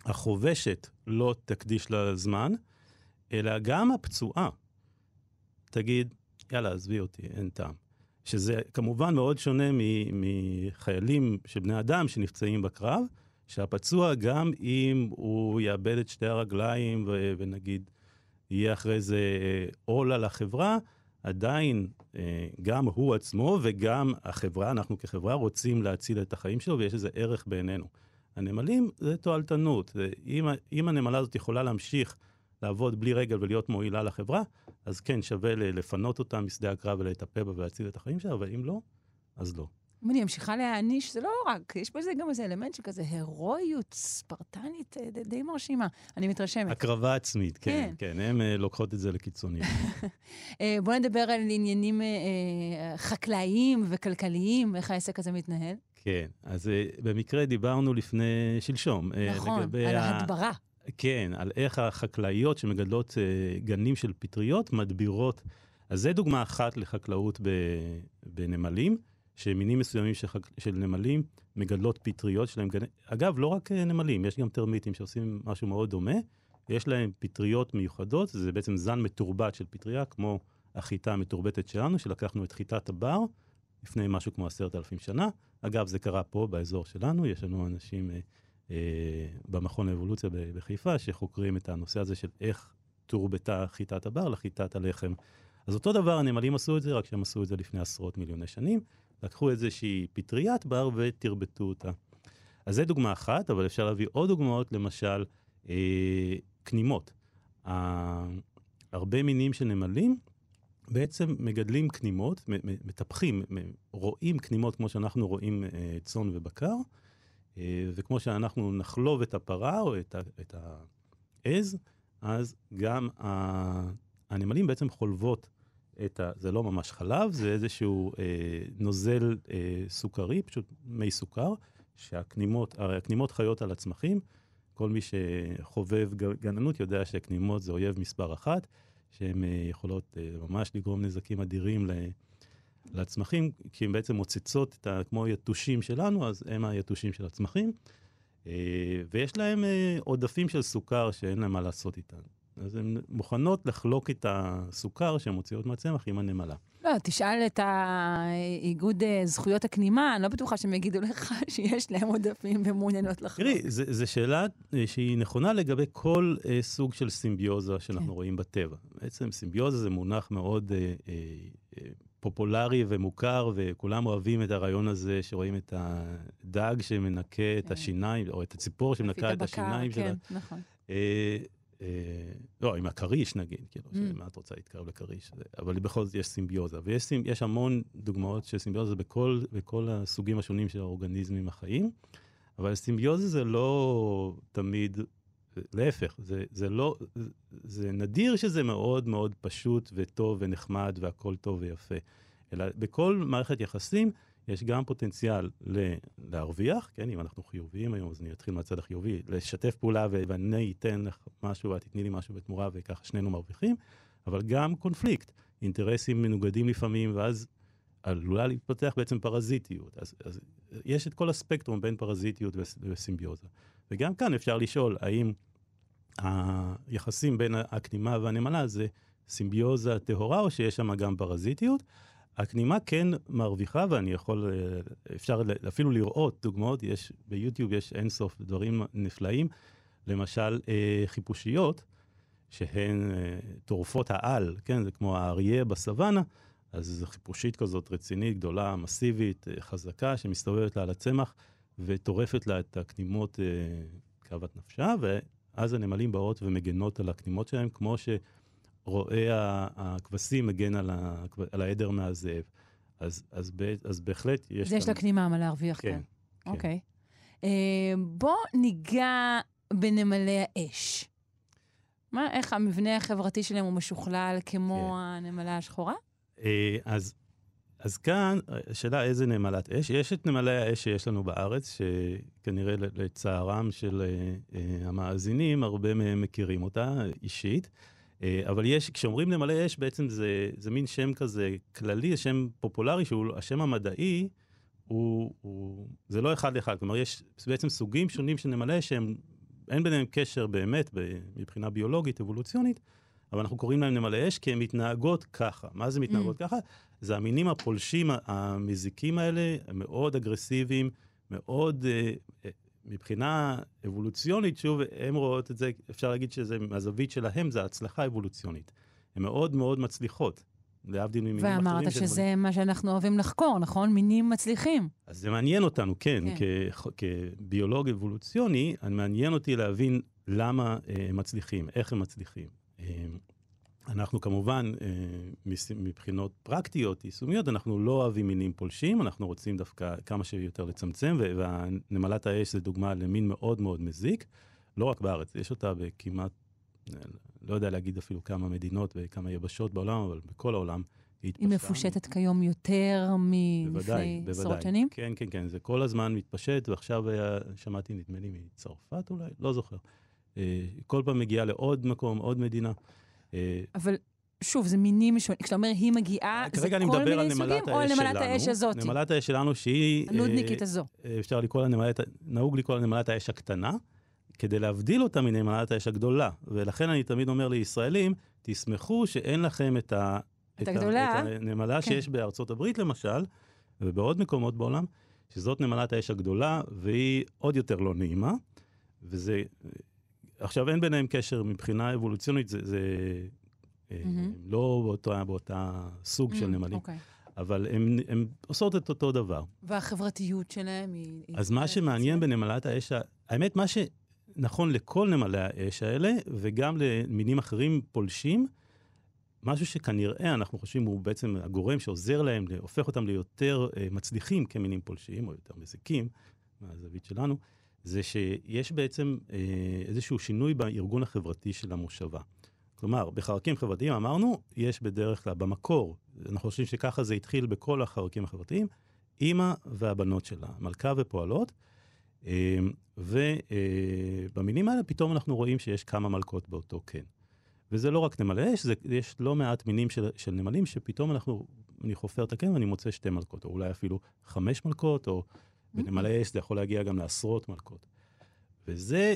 שהחובשת לא תקדיש לה זמן, אלא גם הפצועה תגיד, יאללה, עזבי אותי, אין טעם. שזה כמובן מאוד שונה מחיילים של בני אדם שנפצעים בקרב, שהפצוע, גם אם הוא יאבד את שתי הרגליים ו- ונגיד יהיה אחרי זה עול על החברה, עדיין אה, גם הוא עצמו וגם החברה, אנחנו כחברה רוצים להציל את החיים שלו ויש לזה ערך בעינינו. הנמלים זה תועלתנות. אם, אם הנמלה הזאת יכולה להמשיך לעבוד בלי רגל ולהיות מועילה לחברה, אז כן, שווה לפנות אותה משדה הקרב ולטפל בה ולהציל את החיים שלה, אבל אם לא, אז לא. אם אני ממשיכה להעניש, זה לא רק, יש בזה גם איזה אלמנט של כזה הירואיות ספרטנית אה, די, די מרשימה. אני מתרשמת. הקרבה עצמית, כן, כן. כן, הן אה, לוקחות את זה לקיצוניות. אה, בואו נדבר על עניינים חקלאיים וכלכליים, איך העסק הזה מתנהל. כן, אז במקרה דיברנו לפני שלשום. נכון, על ההדברה. כן, על איך החקלאיות שמגדלות גנים של פטריות מדבירות. אז זה דוגמה אחת לחקלאות ב, בנמלים, שמינים מסוימים של, חק, של נמלים מגדלות פטריות שלהם. אגב, לא רק אה, נמלים, יש גם טרמיטים שעושים משהו מאוד דומה. יש להם פטריות מיוחדות, זה בעצם זן מתורבת של פטריה, כמו החיטה המתורבתת שלנו, שלקחנו את חיטת הבר לפני משהו כמו עשרת אלפים שנה. אגב, זה קרה פה, באזור שלנו, יש לנו אנשים... אה, אה, במכון לאבולוציה בחיפה, שחוקרים את הנושא הזה של איך תורבתה חיטת הבר לחיטת הלחם. אז אותו דבר, הנמלים עשו את זה, רק שהם עשו את זה לפני עשרות מיליוני שנים. לקחו איזושהי פטריית בר ותרבטו אותה. אז זו דוגמה אחת, אבל אפשר להביא עוד דוגמאות, למשל, אה, כנימות. אה, הרבה מינים של נמלים בעצם מגדלים כנימות, מטפחים, רואים כנימות כמו שאנחנו רואים אה, צאן ובקר, אה, וכמו שאנחנו נחלוב את הפרה או את, את העז, אז גם הנמלים בעצם חולבות את ה... זה לא ממש חלב, זה איזשהו אה, נוזל אה, סוכרי, פשוט מי סוכר, שהכנימות, הרי הכנימות חיות על הצמחים. כל מי שחובב גננות יודע שהכנימות זה אויב מספר אחת, שהן אה, יכולות אה, ממש לגרום נזקים אדירים ל... לצמחים, כי הן בעצם מוצצות את ה... כמו יתושים שלנו, אז הם היתושים של הצמחים. אה, ויש להם אה, עודפים של סוכר שאין להם מה לעשות איתן. אז הן מוכנות לחלוק את הסוכר שהן מוציאות מהצמח עם הנמלה. לא, תשאל את האיגוד אה, זכויות הכנימה, אני לא בטוחה שהם יגידו לך שיש להם עודפים ומעוניינות לחלוק. תראי, זו שאלה אה, שהיא נכונה לגבי כל אה, סוג של סימביוזה שאנחנו כן. רואים בטבע. בעצם סימביוזה זה מונח מאוד אה, אה, אה, פופולרי ומוכר, וכולם אוהבים את הרעיון הזה שרואים את הדג שמנקה את כן. השיניים, או את הציפור שמנקה את הבקר, השיניים שלה. כן, נכון. אה, לא, עם הכריש נגיד, כאילו, Mm. מה את רוצה להתקרב לכריש? אבל בכל זאת יש סימביוזה, ויש המון דוגמאות של סימביוזה בכל, בכל הסוגים השונים של האורגניזמים החיים, אבל סימביוזה זה לא תמיד, להפך, זה, זה לא, זה נדיר שזה מאוד מאוד פשוט וטוב ונחמד והכל טוב ויפה, אלא בכל מערכת יחסים יש גם פוטנציאל ל- להרוויח, כן, אם אנחנו חיוביים היום, אז אני אתחיל מהצד החיובי, לשתף פעולה ו- ואני אתן לך משהו ואת תתני לי משהו בתמורה וככה שנינו מרוויחים, אבל גם קונפליקט, אינטרסים מנוגדים לפעמים, ואז עלולה להתפתח בעצם פרזיטיות. אז, אז יש את כל הספקטרום בין פרזיטיות וס- וסימביוזה. וגם כאן אפשר לשאול, האם היחסים בין הכנימה והנמלה זה סימביוזה טהורה, או שיש שם גם פרזיטיות? הכנימה כן מרוויחה, ואני יכול, אה, אפשר אפילו לראות דוגמאות, יש, ביוטיוב יש אינסוף דברים נפלאים, למשל אה, חיפושיות, שהן אה, טורפות העל, כן, זה כמו האריה בסוואנה, אז זו חיפושית כזאת רצינית, גדולה, מסיבית, חזקה, שמסתובבת לה על הצמח וטורפת לה את הכנימות כאוות נפשה, ואז הנמלים באות ומגנות על הכנימות שלהם, כמו רואה ה- הכבשים מגן על, הכב- על העדר מהזאב. אז, אז, ב- אז בהחלט יש אז יש לה קנימה מה להרוויח כן. כן. אוקיי. אה, בוא ניגע בנמלי האש. מה, איך המבנה החברתי שלהם הוא משוכלל כמו כן. הנמלה השחורה? אה, אז, אז כאן, השאלה איזה נמלת אש. יש את נמלי האש שיש לנו בארץ, שכנראה לצערם של אה, אה, המאזינים, הרבה מהם מכירים אותה אישית. אה, אבל יש, כשאומרים נמלי אש, בעצם זה, זה מין שם כזה כללי, שם פופולרי, שהוא השם המדעי, הוא, הוא, זה לא אחד לאחד. כלומר, יש בעצם סוגים שונים של נמלי אש שהם, אין ביניהם קשר באמת מבחינה ביולוגית, אבולוציונית, אבל אנחנו קוראים להם נמלי אש כי הן מתנהגות ככה. מה זה מתנהגות ככה? זה המינים הפולשים המזיקים האלה, מאוד אגרסיביים, מאוד, אה, אה, מבחינה אבולוציונית, שוב, הן רואות את זה, אפשר להגיד שזה, מהזווית שלהם, זה הצלחה אבולוציונית. הן מאוד מאוד מצליחות, להבדיל ממינים אחרים. ואמרת שזה מה שאנחנו אוהבים לחקור, נכון? מינים מצליחים. אז זה מעניין אותנו, כן, כן. כ- כביולוג אבולוציוני, מעניין אותי להבין למה אה, הם מצליחים, איך הם מצליחים. אנחנו כמובן, אה, מבחינות פרקטיות, יישומיות, אנחנו לא אוהבים מינים פולשים, אנחנו רוצים דווקא כמה שיותר לצמצם, ו- והנמלת האש זה דוגמה למין מאוד מאוד מזיק, לא רק בארץ, יש אותה בכמעט, אה, לא יודע להגיד אפילו כמה מדינות וכמה יבשות בעולם, אבל בכל העולם היא היא התפשטה. מפושטת כיום יותר מלפני עשרות. שנים? כן, כן, כן, זה כל הזמן מתפשט, ועכשיו היה, שמעתי, נדמה לי, מצרפת אולי, לא זוכר. אה, כל פעם מגיעה לעוד מקום, עוד מדינה. אה, אבל שוב, זה מינים שונים. כשאתה אומר היא מגיעה, זה כרגע אני כל על מיני סוגים, או שלנו. נמלת האש הזאת? נמלת האש שלנו שהיא... אה, הנודניקית הזו. אה, אפשר לקרוא לה נמלת, נהוג לקרוא לה נמלת האש הקטנה, כדי להבדיל אותה מנמלת האש הגדולה. ולכן אני תמיד אומר לישראלים, תשמחו שאין לכם את ה... את הגדולה. את הנמלה כן. שיש בארצות הברית למשל, ובעוד מקומות בעולם, שזאת נמלת האש הגדולה, והיא עוד יותר לא נעימה. וזה... עכשיו, אין ביניהם קשר מבחינה אבולוציונית, זה, זה מהמם. לא באותה, באותה סוג של Mm, נמלים, אוקיי. אבל הן עושות את אותו דבר. והחברתיות שלהם היא... היא- אז מה שמעניין בנמלת האש, האמת, מה שנכון לכל נמלי האש האלה, וגם למינים אחרים פולשים, משהו שכנראה אנחנו חושבים הוא בעצם הגורם שעוזר להם, הופך אותם ליותר אה, מצליחים כמינים פולשים, או יותר מזיקים, מהזווית שלנו, זה שיש בעצם אה, איזשהו שינוי בארגון החברתי של המושבה. כלומר, בחרקים חברתיים אמרנו, יש בדרך כלל, במקור, אנחנו חושבים שככה זה התחיל בכל החרקים החברתיים, אימא והבנות שלה, מלכה ופועלות, אה, ובמינים האלה פתאום אנחנו רואים שיש כמה מלכות באותו קן. וזה לא רק נמלי אש, זה, יש לא מעט מינים של, של נמלים שפתאום אנחנו, אני חופר את הקן ואני מוצא שתי מלכות, או אולי אפילו חמש מלכות, או בנמלי אש זה יכול להגיע גם לעשרות מלכות. וזה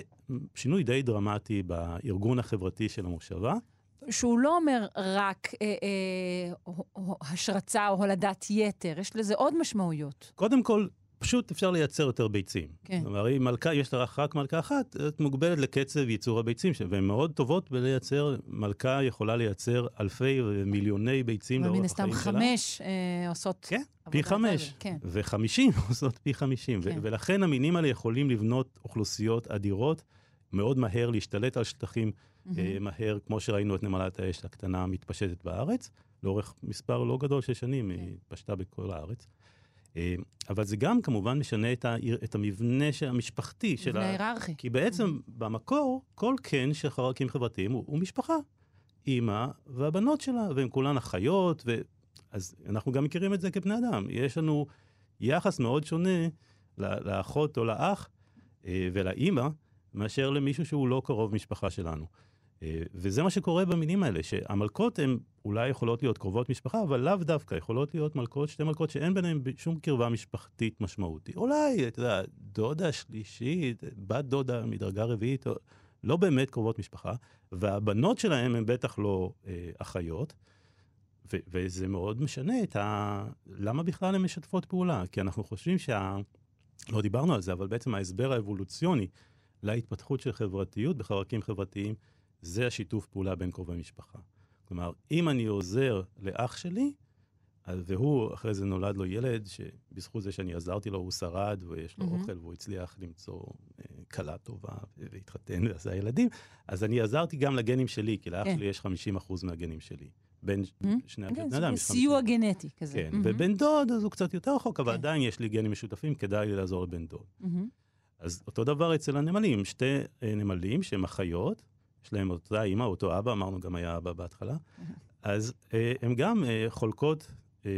שינוי די דרמטי בארגון החברתי של המושבה. שהוא לא אומר רק אה, אה, השרצה או הולדת יתר, יש לזה עוד משמעויות. קודם כל, פשוט אפשר לייצר יותר ביצים. כן. כלומר, אם מלכה, יש לך רק מלכה אחת, את מוגבלת לקצב ייצור הביצים, והן מאוד טובות בלייצר, מלכה יכולה לייצר אלפי ומיליוני ביצים לאורך החיים הסתם שלה. חמש אה, עושות כן, פי חמש. כן. וחמישים עושות פי חמישים. כן. ולכן המינים האלה יכולים לבנות אוכלוסיות אדירות, מאוד מהר להשתלט על שטחים אה, מהר, כמו שראינו את נמלת האש הקטנה המתפשטת בארץ, לאורך מספר לא גדול של שנים, כן. היא התפשטה בכל הארץ. אה, אבל זה גם כמובן משנה את, ה- את המבנה המשפחתי של מבנה ה... היררכי. כי בעצם במקור, כל קן של חרקים חברתיים הוא, הוא משפחה. אימא והבנות שלה, והן כולן אחיות, ו... אז אנחנו גם מכירים את זה כבני אדם. יש לנו יחס מאוד שונה לאחות או לאח אה, ולאימא, מאשר למישהו שהוא לא קרוב משפחה שלנו. אה, וזה מה שקורה במינים האלה, שהמלכות הן אולי יכולות להיות קרובות משפחה, אבל לאו דווקא, יכולות להיות מלכות, שתי מלכות שאין ביניהן שום קרבה משפחתית משמעותית. אולי, אתה יודע, דודה שלישית, בת דודה מדרגה רביעית, לא באמת קרובות משפחה, והבנות שלהם הן בטח לא אה, אחיות, ו- וזה מאוד משנה את ה... למה בכלל הן משתפות פעולה? כי אנחנו חושבים שה... לא דיברנו על זה, אבל בעצם ההסבר האבולוציוני להתפתחות של חברתיות בחרקים חברתיים, זה השיתוף פעולה בין קרובי משפחה. כלומר, אם אני עוזר לאח שלי, אז- והוא, אחרי זה נולד לו ילד, שבזכות זה שאני עזרתי לו, הוא שרד, ויש לו מהמם. אוכל, והוא הצליח למצוא אה, כלה טובה והתחתן ועשה ילדים, אז אני עזרתי גם לגנים שלי, כי לאח כן. שלי יש 50% מהגנים שלי. בין Mhm. שני כן, הבני אדם זה סיוע 50. גנטי כזה. כן, מהמם. ובן דוד, אז הוא קצת יותר רחוק, אבל כן. עדיין יש לי גנים משותפים, כדאי לי לעזור לבן דוד. מהמם. אז אותו דבר אצל הנמלים, שתי אה, נמלים שהם אחיות, יש להם אותה אימא, אותו אבא, אמרנו גם היה אבא בהתחלה, אז אה, הן גם אה, חולקות אה,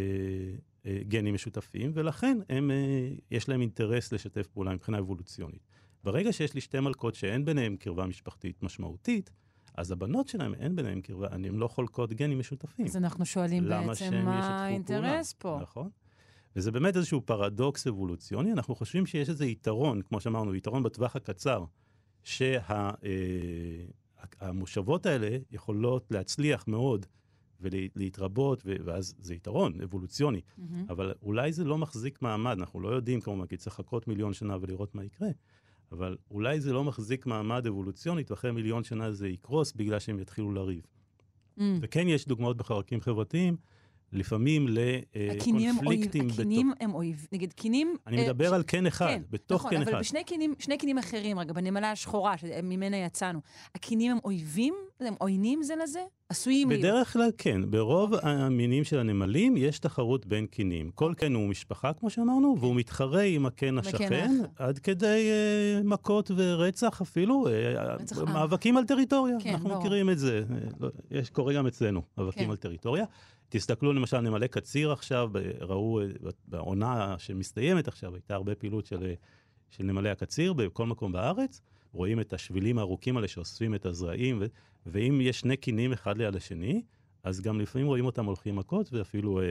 אה, גנים משותפים, ולכן הם, אה, יש להם אינטרס לשתף פעולה מבחינה אבולוציונית. ברגע שיש לי שתי מלכות שאין ביניהן קרבה משפחתית משמעותית, אז הבנות שלהם אין ביניהן קרבה, הן לא חולקות גנים משותפים. אז אנחנו שואלים בעצם מה האינטרס? פה. נכון. וזה באמת איזשהו פרדוקס אבולוציוני, אנחנו חושבים שיש איזה יתרון, כמו שאמרנו, יתרון בטווח הקצר, שהמושבות האלה יכולות להצליח מאוד ולהתרבות, ואז זה יתרון אבולוציוני, מהמם. אבל אולי זה לא מחזיק מעמד, אנחנו לא יודעים כמובן, כי צריך לחכות מיליון שנה ולראות מה יקרה, אבל אולי זה לא מחזיק מעמד אבולוציונית, ואחרי מיליון שנה זה יקרוס בגלל שהם יתחילו לריב. מהמם. וכן יש דוגמאות בחלקים חברתיים, לפעמים לקונפליקטים בתוך... הקינים הם אויב, נגיד קינים... אני אה, מדבר על קן אחד, כן, בתוך נכון, קן אבל אחד. בשני קינים, שני קינים אחרים, רגע, בנמלה השחורה, שממנה יצאנו, הקינים הם אויבים? הם עוינים זה לזה? עשויים להיות. בדרך כלל כן, ברוב המינים של הנמלים יש תחרות בין קינים. כל קן הוא משפחה, כמו שאמרנו, והוא מתחרה עם הקן השכן. עד כדי אה, מכות ורצח אפילו, אה. מאבקים על טריטוריה. כן, אנחנו ברור. מכירים את זה, אה, לא, יש, קורה גם אצלנו, מאבקים כן. על טריטוריה. תסתכלו למשל, נמלי קציר עכשיו, ראו בעונה שמסתיימת עכשיו, הייתה הרבה פעילות של, של נמלי הקציר בכל מקום בארץ. רואים את השבילים הארוכים האלה שאוספים את הזרעים, ו- ואם יש שני קינים אחד ליד השני, אז גם לפעמים רואים אותם הולכים מכות, ואפילו אה,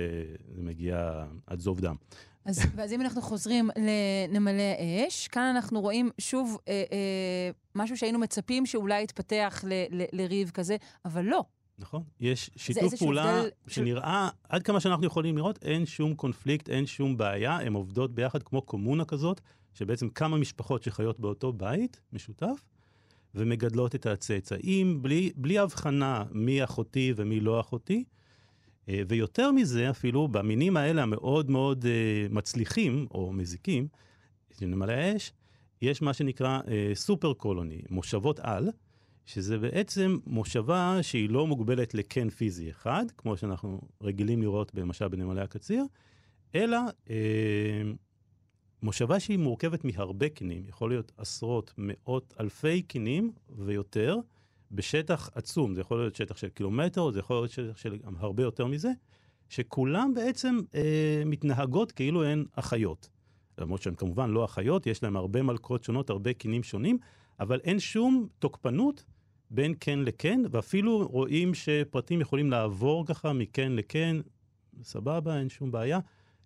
זה מגיע עד זוב דם. אז, ואז אם אנחנו חוזרים לנמלי האש, כאן אנחנו רואים שוב אה, אה, משהו שהיינו מצפים שאולי יתפתח לריב כזה, אבל לא. נכון? יש שיתוף פעולה הבדל שנראה, עד כמה שאנחנו יכולים לראות, אין שום קונפליקט, אין שום בעיה, הן עובדות ביחד כמו קומונה כזאת, שבעצם כמה משפחות שחיות באותו בית משותף, ומגדלות את הצאצאים בלי, בלי הבחנה מי אחותי ומי לא אחותי. אה, ויותר מזה, אפילו במינים האלה המאוד מאוד אה, מצליחים, או מזיקים, של נמלי האש, יש מה שנקרא אה, סופר קולוני, מושבות על, שזה בעצם מושבה שהיא לא מוגבלת לקן פיזי אחד, כמו שאנחנו רגילים לראות למשל בנמלי הקציר, אלא אה, מושבה שהיא מורכבת מהרבה קינים, יכול להיות עשרות, מאות, אלפי קינים ויותר, בשטח עצום, זה יכול להיות שטח של קילומטר, זה יכול להיות שטח של הרבה יותר מזה, שכולם בעצם אה, מתנהגות כאילו הן אחיות. למרות שהן כמובן לא אחיות, יש להן הרבה מלכות שונות, הרבה קינים שונים, אבל אין שום תוקפנות בין קן לקן, ואפילו רואים שפרטים יכולים לעבור ככה מקן לקן, סבבה, אין שום בעיה,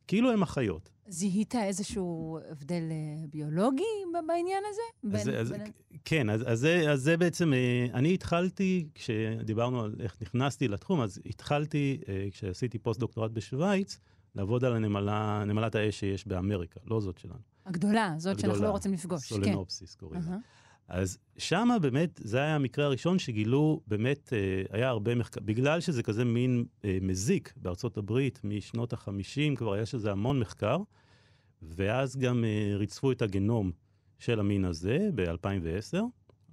כאילו הם אחיות. זיהית איזשהו הבדל אה, ביולוגי בעניין הזה? אז, בין- אז, בין- כן, אז, אז, זה, אז זה בעצם, אה, אני התחלתי, כשדיברנו על איך נכנסתי לתחום, אז התחלתי, אה, כשעשיתי פוסט-דוקטורט בשוויץ, לעבוד על הנמלה, נמלת האש שיש באמריקה, לא זאת שלנו. הגדולה, זאת שאנחנו הגדולה, לא רוצים לפגוש. כן. סולנופסיס קוראים לה. אהה. אז שמה באמת, זה היה המקרה הראשון שגילו, באמת, אה, היה הרבה מחקר, בגלל שזה כזה מין אה, מזיק בארצות הברית, משנות ה-50 כבר יש לזה המון מחקר, ואז גם אה, ריצפו את הגנום של המין הזה ב-2010,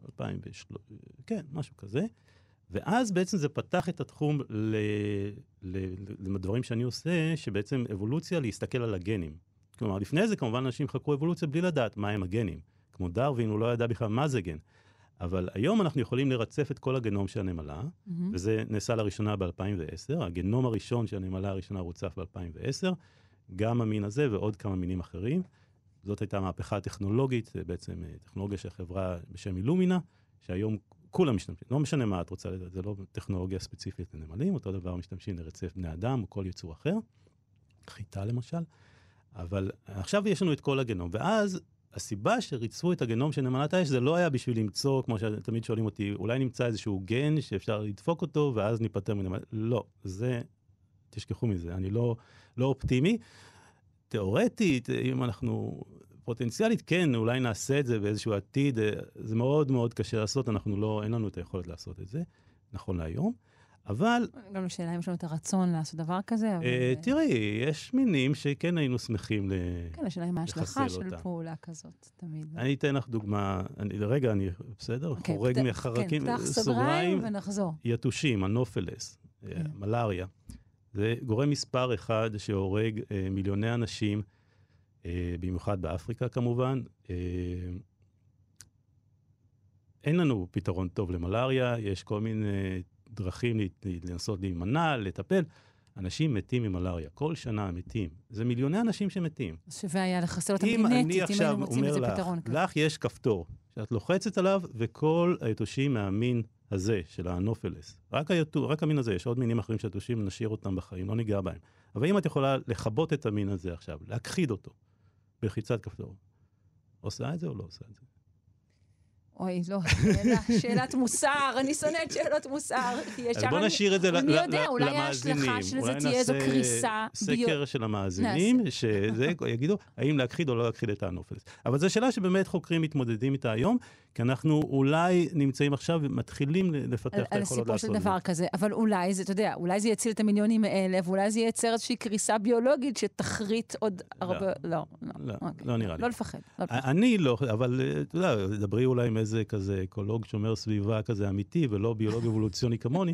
2003, כן, משהו כזה, ואז בעצם זה פתח את התחום לדברים שאני עושה, שבעצם אבולוציה להסתכל על הגנים. כלומר, לפני זה כמובן אנשים חקרו אבולוציה בלי לדעת מהם הגנים. כמו דרווין, הוא לא ידע בכלל מה זה גן. אבל היום אנחנו יכולים לרצף את כל הגנום של הנמלה, מהמם. וזה נעשה לראשונה ב-2010. הגנום הראשון של הנמלה הראשונה רוצף ב-2010, גם המין הזה ועוד כמה מינים אחרים. זאת הייתה מהפכה טכנולוגית, בעצם אה, טכנולוגיה של חברה בשם אילומינה, שהיום כולם משתמשים, לא משנה מה את רוצה לדעת, זה לא טכנולוגיה ספציפית לנמלים, אותו דבר משתמשים לרצף בני אדם או כל יצור אחר, חיטה למשל, אבל עכשיו יש לנו את כל הגנום, ואז הסיבה שריצפו את הגנום של נמלת האש זה לא היה בשביל למצוא, כמו שתמיד שואלים אותי, אולי נמצא איזשהו גן שאפשר לדפוק אותו ואז ניפטר מנמלת... לא, זה, תשכחו מזה, אני לא, לא אופטימי. תיאורטית, אם אנחנו, פוטנציאלית, כן, אולי נעשה את זה באיזשהו עתיד, זה מאוד מאוד קשה לעשות, אנחנו לא, אין לנו את היכולת לעשות את זה, נכון להיום. אבל גם לשאלה אם יש לנו את הרצון לעשות דבר כזה, אבל... אה, תראי, יש מינים שכן היינו שמחים ל... כן, השאלה מה ההשלכה לחסל של. פעולה כזאת, תמיד. אני אתן לך דוגמה, רגע, אני, בסדר? אוקיי, חורג מחרקים, כן, פתח סוגריים ונחזור. יתושים, הנופלס, אה, כן. מלאריה. זה גורם מספר אחד שהורג אה, מיליוני אנשים, במיוחד באפריקה כמובן. אין לנו פתרון טוב למלאריה, יש כל מיני דרכים לנסות להימנע, לטפל. אנשים מתים ממלאריה, כל שנה מתים. זה מיליוני אנשים שמתים. שווה היה לחסל אותם אם גנטית, אם היינו מוצאים איזה לך, פתרון כזה. לך יש כפתור, שאת לוחצת עליו, וכל היתושים מהמין הזה, של האנופלס, רק, היתו, רק המין הזה, יש עוד מינים אחרים של יתושים, נשאיר אותם בחיים, לא ניגע בהם. אבל אם את יכולה לכבות את המין הזה עכשיו, להכחיד אותו, בלחיצת כפתור, עושה את זה או לא עושה את זה? אוי, לא, שאלה, שאלת מוסר, אני שונאת שאלות מוסר. אז בוא נשאיר את זה ל- מי יודע, אולי למאזינים. ההשלכה של זה אולי תהיה איזו נעשה קריסה ביו- סקר של המאזינים, שזה יגידו האם להכחיד או לא להכחיד את האנופלס. אבל זו שאלה שבאמת חוקרים מתמודדים איתה היום, כי אנחנו אולי נמצאים עכשיו ומתחילים לפתח על, את על היכולות הסיפור של לעשות. דבר כזה, אבל אולי זה, אתה יודע, אולי זה יציל את המיליונים האלה, ואולי זה ייצר איזושהי קריסה ביולוגית שתכרית עוד הרבה... לא, לא. לא, אוקיי. לא נראה לי. לא לפחד, לא לפחד. אני לא, אבל אה, אתה יודע, דברי אולי עם איזה כזה אקולוג שומר סביבה כזה אמיתי, ולא ביולוג אבולוציוני כמוני,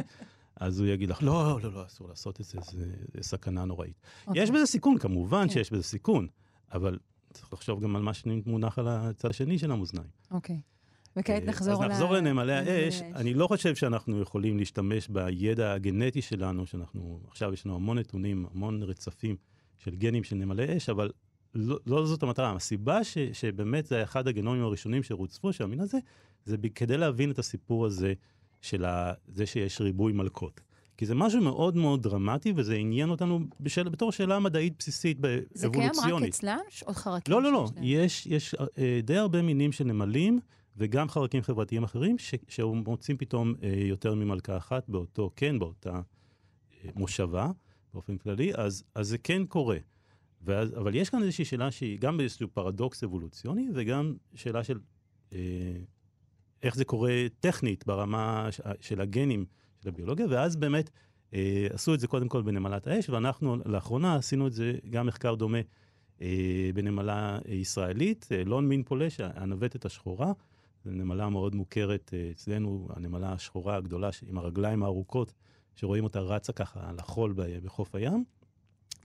אז הוא יגיד לך, לא, לא, לא, אסור לעשות את זה, זה זה סכנה נוראית. אוקיי. יש בזה סיכון, כמובן כן. שיש בזה סיכון, אבל צריך לחשוב גם על מה שמונח על הצד השני של המאזניים. אוקיי. וכעת אה, נחזור אז נחזור לנמלי האש. אני לא חושב שאנחנו יכולים להשתמש בידע הגנטי שלנו, שאנחנו, עכשיו יש לנו המון נתונים, המון רצפים של גנים של נמלי אש, אבל לא, לא זאת המטרה. הסיבה ש, שבאמת זה אחד הגנומים הראשונים שרוצפו, של המין הזה, זה כדי להבין את הסיפור הזה של ה, זה שיש ריבוי מלכות. כי זה משהו מאוד מאוד דרמטי, וזה עניין אותנו בשל, בתור שאלה מדעית בסיסית, זה קיים רק אבולוציונית. אצלם? עוד חרקים לא, לא, לא. יש, יש אה, די הרבה מינים של נמלים, וגם חרקים חברתיים אחרים, ש, שמוצאים פתאום אה, יותר ממלכה אחת באותו, כן, באותה אה, מושבה, באופן כללי, אז, אז זה כן קורה. ואז, אבל יש כאן איזושהי שאלה שהיא גם איזשהו פרדוקס אבולוציוני, וגם שאלה של אה, איך זה קורה טכנית ברמה ש- של הגנים של הביולוגיה, ואז באמת אה, עשו את זה קודם כל בנמלת האש, ואנחנו לאחרונה עשינו את זה, גם מחקר דומה אה, בנמלה ישראלית, אה, לון מין פולש, הנווטת השחורה. זו נמלה מאוד מוכרת אה, אצלנו, הנמלה השחורה הגדולה עם הרגליים הארוכות, שרואים אותה רצה ככה על החול בחוף הים.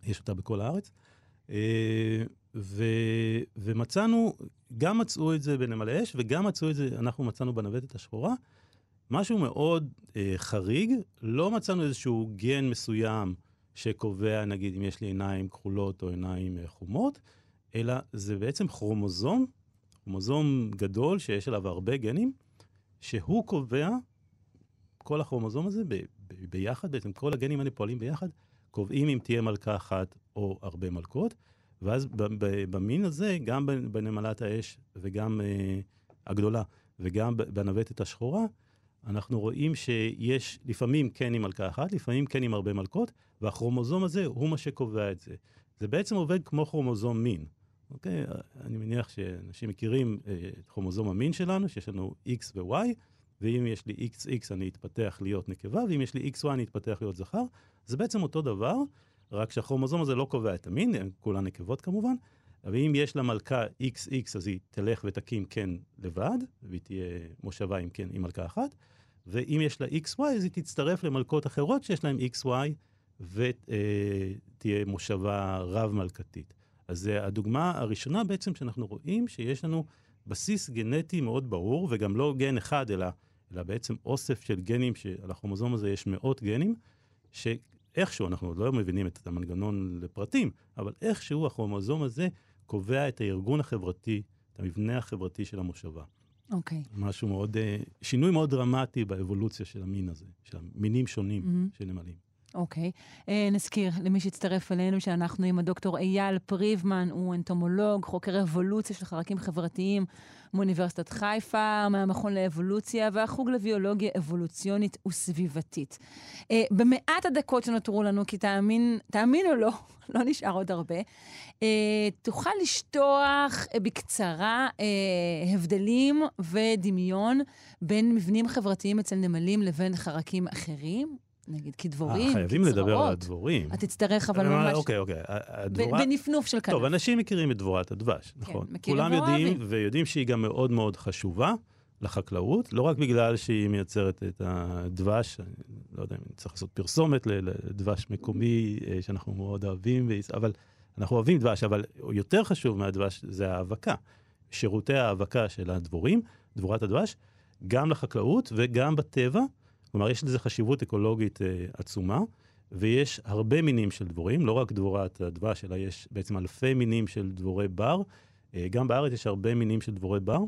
יש אותה בכל הארץ. אה, ו, ומצאנו, גם מצאו את זה בנמלי אש, וגם מצאו את זה, אנחנו מצאנו בנווטת השחורה. משהו מאוד אה, חריג, לא מצאנו איזשהו גן מסוים שקובע, נגיד, אם יש לי עיניים כחולות או עיניים אה, חומות, אלא זה בעצם כרומוזום, כרומוזום גדול שיש עליו הרבה גנים, שהוא קובע, כל הכרומוזום הזה ב, ב, ביחד, בעצם כל הגנים האלה פועלים ביחד, קובעים אם תהיה מלכה אחת או הרבה מלכות, ואז ב, ב, במין הזה, גם בנמלת האש וגם אה, הגדולה וגם בנווטת השחורה, אנחנו רואים שיש לפעמים כן עם מלכה אחת, לפעמים כן עם הרבה מלכות, והכרומוזום הזה הוא מה שקובע את זה. זה בעצם עובד כמו כרומוזום מין. אוקיי? אני מניח שאנשים מכירים אה, את כרומוזום המין שלנו, שיש לנו X ו-Y, ואם יש לי XX אני אתפתח להיות נקבה, ואם יש לי XY אני אתפתח להיות זכר. זה בעצם אותו דבר, רק שהכרומוזום הזה לא קובע את המין, הן כולן נקבות כמובן, אבל אם יש לה מלכה XX אז היא תלך ותקים כן לבד, והיא תהיה מושבה עם כן עם מלכה אחת, ואם יש לה XY אז היא תצטרף למלכות אחרות שיש להן XY, ותהיה מושבה רב-מלכתית. אז זה הדוגמה הראשונה בעצם שאנחנו רואים שיש לנו בסיס גנטי מאוד ברור, וגם לא גן אחד, אלא, אלא בעצם אוסף של גנים, שעל הכרומוזום הזה יש מאות גנים, שאיכשהו, אנחנו עוד לא מבינים את המנגנון לפרטים, אבל איכשהו הכרומוזום הזה קובע את הארגון החברתי, את המבנה החברתי של המושבה. אוקיי. משהו מאוד, אה, שינוי מאוד דרמטי באבולוציה של המין הזה, של מינים שונים מהמם. של נמלים. אוקיי. אה, נזכיר למי שהצטרף אלינו שאנחנו עם הדוקטור אייל פריבמן, הוא אנטומולוג, חוקר אבולוציה של חרקים חברתיים מאוניברסיטת חיפה, מהמכון לאבולוציה והחוג לביולוגיה אבולוציונית וסביבתית. אה, במעט הדקות שנותרו לנו, כי תאמין, תאמין או לא, לא נשאר עוד הרבה, אה, תוכל לשטוח בקצרה הבדלים ודמיון בין מבנים חברתיים אצל נמלים לבין חרקים אחרים? נגיד, כי אה, דבורים, חייבים לדבר על קצראות. הדבורים. אתה תצטרך אבל ממש... אוקיי, אוקיי. הדבורה... בנפנוף של כנף. טוב, אנשים מכירים את דבורת הדבש, נכון. מכירים כולם יודעים. ויודעים שהיא גם מאוד מאוד חשובה לחקלאות, לא רק בגלל שהיא מייצרת את הדבש, אני לא יודע אם צריך לעשות פרסומת לדבש מקומי אה, שאנחנו מאוד אוהבים, אבל אנחנו אוהבים דבש, אבל יותר חשוב מהדבש זה ההאבקה. שירותי ההאבקה של הדבורים, דבורת הדבש, גם לחקלאות וגם בטבע. כלומר, יש לזה חשיבות אקולוגית אה, עצומה, ויש הרבה מינים של דבורים, לא רק דבורת הדבש, אלא יש בעצם אלפי מינים של דבורי בר. אה, גם בארץ יש הרבה מינים של דבורי בר,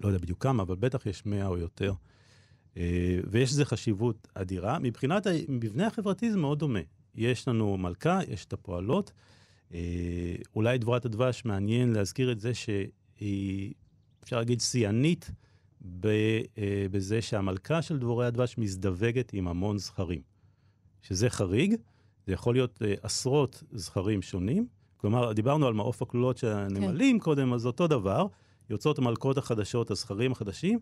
לא יודע בדיוק כמה, אבל בטח יש 100 או יותר. אה, ויש לזה חשיבות אדירה. מבחינת המבנה החברתי זה מאוד דומה. יש לנו מלכה, יש את הפועלות. אה, אולי דבורת הדבש, מעניין להזכיר את זה שהיא, אפשר להגיד, שיאנית בזה שהמלכה של דבורי הדבש מזדווגת עם המון זכרים. שזה חריג, זה יכול להיות אה, עשרות זכרים שונים. כלומר, דיברנו על מעוף הכלולות של הנמלים כן. קודם, אז אותו דבר. יוצאות המלכות החדשות, הזכרים החדשים.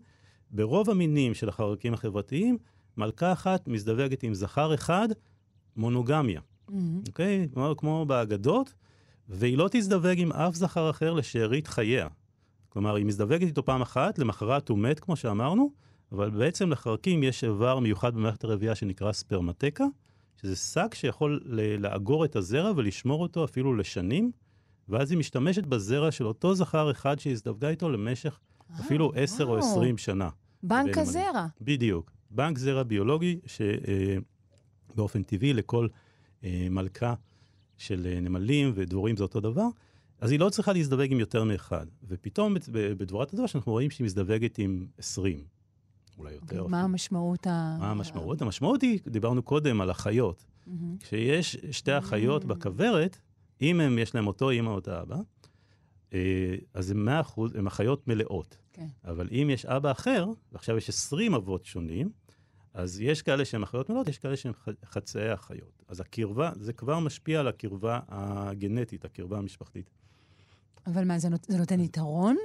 ברוב המינים של החרקים החברתיים, מלכה אחת מזדווגת עם זכר אחד, מונוגמיה. מהמם. אוקיי? כמו, כמו באגדות, והיא לא תזדווג עם אף זכר אחר לשארית חייה. כלומר, היא מזדווגת איתו פעם אחת, למחרת הוא מת, כמו שאמרנו, אבל בעצם לחרקים יש איבר מיוחד במערכת הרבייה שנקרא ספרמטקה, שזה שק שיכול לאגור את הזרע ולשמור אותו אפילו לשנים, ואז היא משתמשת בזרע של אותו זכר אחד שהזדווגה איתו למשך אפילו אה, 10 או וואו. 20 שנה. בנק. הזרע. בדיוק. בנק זרע ביולוגי שבאופן טבעי לכל אה, מלכה של אה, נמלים ודבורים זה אותו דבר, אז היא לא צריכה להזדווג עם יותר מאחד. ופתאום בדבורת הדבש אנחנו רואים שהיא מזדווגת עם 20, אולי יותר. מה המשמעות ה... מה המשמעות? המשמעות היא, דיברנו קודם על החיות. כשיש שתי אחיות Mm. בכוורת, אם הם, יש להם אותו אימא או אותו אבא, אה, אז הם 100 אחוז, הם אחיות מלאות. כן. אבל אם יש אבא אחר, ועכשיו יש 20 אבות שונים, אז יש כאלה שהם אחיות מלאות, יש כאלה שהם חצאי אחיות. אז הקרבה, זה כבר משפיע על הקרבה הגנטית, הקרבה המשפחתית. אבל מה, זה נות- זה נותן יתרון?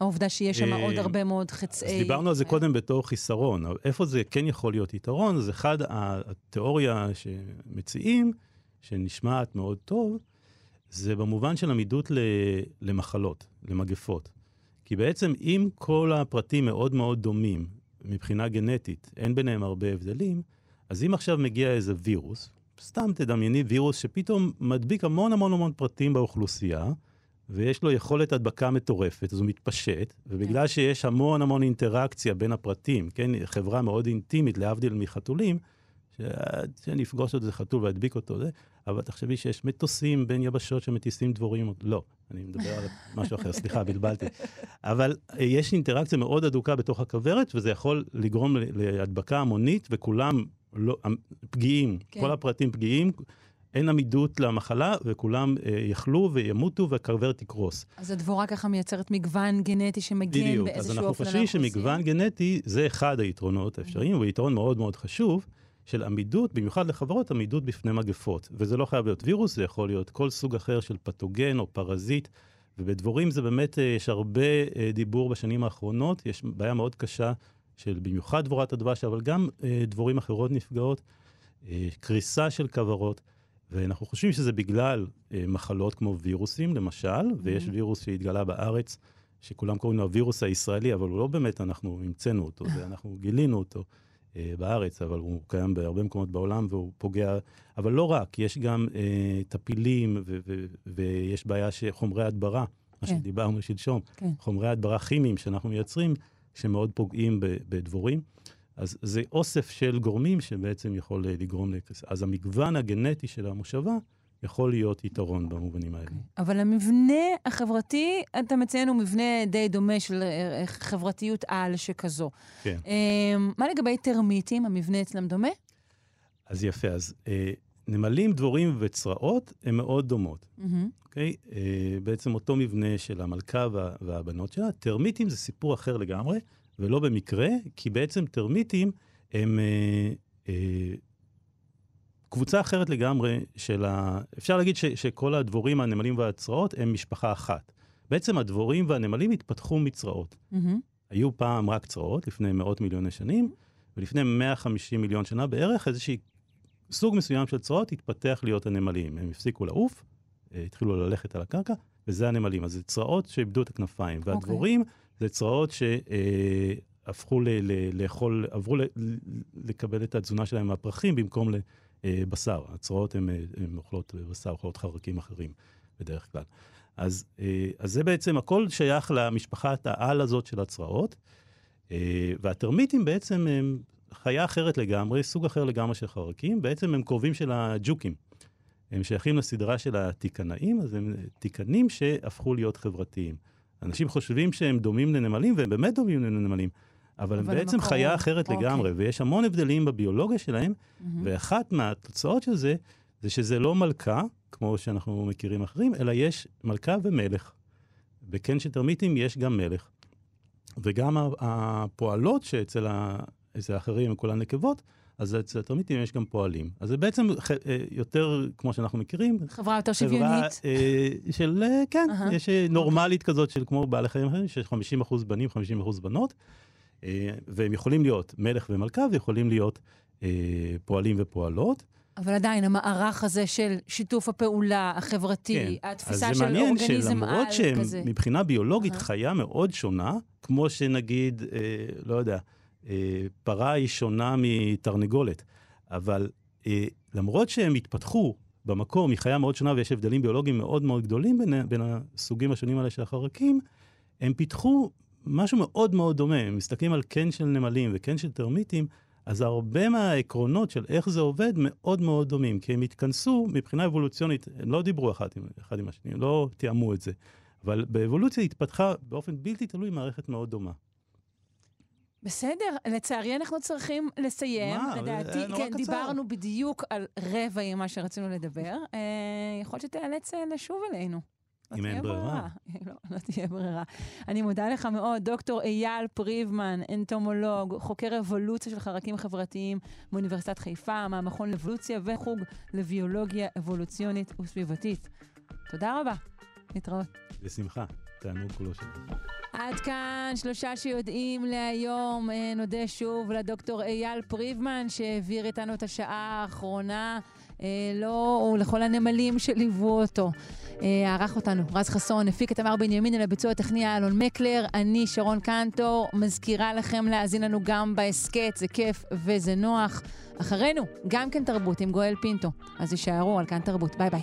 העובדה שיש שם אה, עוד הרבה מאוד אז חצאי... דיברנו על זה אה, קודם בתור חיסרון, איפה זה כן יכול להיות יתרון? אז אחד, התיאוריה שמציעים, שנשמעת מאוד טוב, זה במובן של עמידות למחלות, למגפות. כי בעצם אם כל הפרטים מאוד מאוד דומים מבחינה גנטית, אין ביניהם הרבה הבדלים, אז אם עכשיו מגיע איזה וירוס, סתם תדמייני וירוס שפתאום מדביק המון המון המון פרטים באוכלוסייה, ויש לו יכולת הדבקה מטורפת, אז הוא מתפשט, ובגלל שיש המון המון אינטראקציה בין הפרטים, כן, חברה מאוד אינטימית, להבדיל מחתולים, שנפגוש עוד איזה חתול וידביק אותו, זה, אבל תחשבי שיש מטוסים בין יבשות שמטיסים דבורים, לא, אני מדבר על משהו אחר, סליחה, בלבלתי. אבל אה, יש אינטראקציה מאוד הדוקה בתוך הכוורת, וזה יכול לגרום להדבקה המונית, וכולם לא, פגיעים, כן. כל הפרטים פגיעים. אין עמידות למחלה, וכולם אה, יחלו וימותו והכוורת תקרוס. אז הדבורה ככה מייצרת מגוון גנטי שמגן בדיוק, אז באיזשהו אנחנו אופן על חושבים האוכלוסייה. שמגוון גנטי זה אחד היתרונות האפשריים, הוא יתרון מאוד מאוד חשוב של עמידות, במיוחד לחברות, עמידות בפני מגפות. וזה לא חייב להיות וירוס, זה יכול להיות כל סוג אחר של פתוגן או פרזיט. ובדבורים זה באמת, אה, יש הרבה אה, דיבור בשנים האחרונות, יש בעיה מאוד קשה של במיוחד דבורת הדבש, אבל גם אה, דבורים אחרות נפגעות, קריסה של כוורות. ואנחנו חושבים שזה בגלל אה, מחלות כמו וירוסים, למשל, ויש וירוס שהתגלה בארץ, שכולם קוראים לו הווירוס הישראלי, אבל הוא לא באמת, אנחנו המצאנו אותו, זה אנחנו גילינו אותו אה, בארץ, אבל הוא קיים בהרבה מקומות בעולם והוא פוגע, אבל לא רק, יש גם אה, טפילים ו- ו- ויש בעיה שחומרי הדברה, מה כן. שדיברנו שלשום, כן. חומרי הדברה כימיים שאנחנו מייצרים, שמאוד פוגעים בדבורים. אז זה אוסף של גורמים שבעצם יכול לגרום לקריסה. אז המגוון הגנטי של המושבה יכול להיות יתרון במובנים האלה. אבל המבנה החברתי, אתה מציין, הוא מבנה די דומה של אה, אה, חברתיות על שכזו. כן. אה, מה לגבי טרמיטים? המבנה אצלם דומה? אז יפה, אז אה, נמלים, דבורים וצרעות הן מאוד דומות. אוקיי? אה, בעצם אותו מבנה של המלכה וה, והבנות שלה. טרמיטים זה סיפור אחר לגמרי, ולא במקרה, כי בעצם טרמיטים הם אה, אה, קבוצה אחרת לגמרי של ה... אפשר להגיד ש, שכל הדבורים, הנמלים והצרעות הם משפחה אחת. בעצם הדבורים והנמלים התפתחו מצרעות. מהמם. היו פעם רק צרעות, לפני מאות מיליוני שנים, ולפני 150 מיליון שנה בערך, איזשהי סוג מסוים של צרעות התפתח להיות הנמלים. הם הפסיקו לעוף, אה, התחילו ללכת על הקרקע, וזה הנמלים. אז זה צרעות שאיבדו את הכנפיים. אוקיי. והדבורים זה צרעות שהפכו ל- ל- לאכול, עברו ל- לקבל את התזונה שלהם מהפרחים במקום לבשר. הצרעות הן אוכלות בשר, אוכלות חרקים אחרים בדרך כלל. אז, אה, אז זה בעצם, הכל שייך למשפחת העל הזאת של הצרעות. אה, והטרמיטים בעצם הם חיה אחרת לגמרי, סוג אחר לגמרי של חרקים, בעצם הם קרובים של הג'וקים. הם שייכים לסדרה של התיקנאים, אז הם תיקנים שהפכו להיות חברתיים. אנשים חושבים שהם דומים לנמלים, והם באמת דומים לנמלים, אבל אבל הם בעצם מקור- חיה אחרת אוקיי. לגמרי, ויש המון הבדלים בביולוגיה שלהם, מהמם. ואחת מהתוצאות של זה, זה שזה לא מלכה, כמו שאנחנו מכירים אחרים, אלא יש מלכה ומלך. בקן של טרמיטים יש גם מלך. וגם הפועלות שאצל האחרים כולן נקבות, אז אצל הטרמיטים יש גם פועלים. אז זה בעצם ח- אה, יותר, כמו שאנחנו מכירים, חברה יותר חברה שוויונית. אה, של, אה, כן, אהה. יש נורמלית כזאת של כמו בעלי חיים אחרים, שיש 50% בנים, 50% בנות, אה, והם יכולים להיות מלך ומלכה, ויכולים להיות אה, פועלים ופועלות. אבל עדיין, המערך הזה של שיתוף הפעולה החברתי, כן. התפיסה אז של זה מעניין אורגניזם על שלמרות שהם כזה. מבחינה ביולוגית אהה. חיה מאוד שונה, כמו שנגיד, אה, לא יודע, פרה היא שונה מתרנגולת, אבל אה, למרות שהם התפתחו במקור מחיה מאוד שונה ויש הבדלים ביולוגיים מאוד מאוד גדולים בין, בין הסוגים השונים האלה של החרקים, הם פיתחו משהו מאוד מאוד דומה. הם מסתכלים על קן של נמלים וקן של טרמיטים, אז הרבה מהעקרונות של איך זה עובד מאוד מאוד דומים, כי הם התכנסו מבחינה אבולוציונית, הם לא דיברו אחד עם, אחד עם השני, הם לא תיאמו את זה. אבל באבולוציה התפתחה באופן בלתי תלוי מערכת מאוד דומה. בסדר, לצערי אנחנו צריכים לסיים. מה? לדעתי, נורא כן, קצר. דיברנו בדיוק על רבע ממה שרצינו לדבר. אה, יכול להיות שתיאלץ אה, לשוב אלינו. לא אם תהיה אין ברירה. לא, לא תהיה ברירה. אני מודה לך מאוד, דוקטור אייל פריבמן, אנטומולוג, חוקר אבולוציה של חרקים חברתיים מאוניברסיטת חיפה, מהמכון לאבולוציה וחוג לביולוגיה אבולוציונית וסביבתית. תודה רבה. להתראות. בשמחה, תענוג כולו שלי. עד כאן שלושה שיודעים להיום. אה, נודה שוב לדוקטור אייל פריבמן שהעביר איתנו את השעה האחרונה. אה, לו ולכל הנמלים שליוו אותו. אה, ערך אותנו רז חסון, הפיקה תמר בנימין, על הביצוע הטכני אלון מקלר, אני שרון קנטור, מזכירה לכם להאזין לנו גם בהסכת, זה כיף וזה נוח. אחרינו, גם כן תרבות עם גואל פינטו. אז תישארו על כאן תרבות. ביי ביי.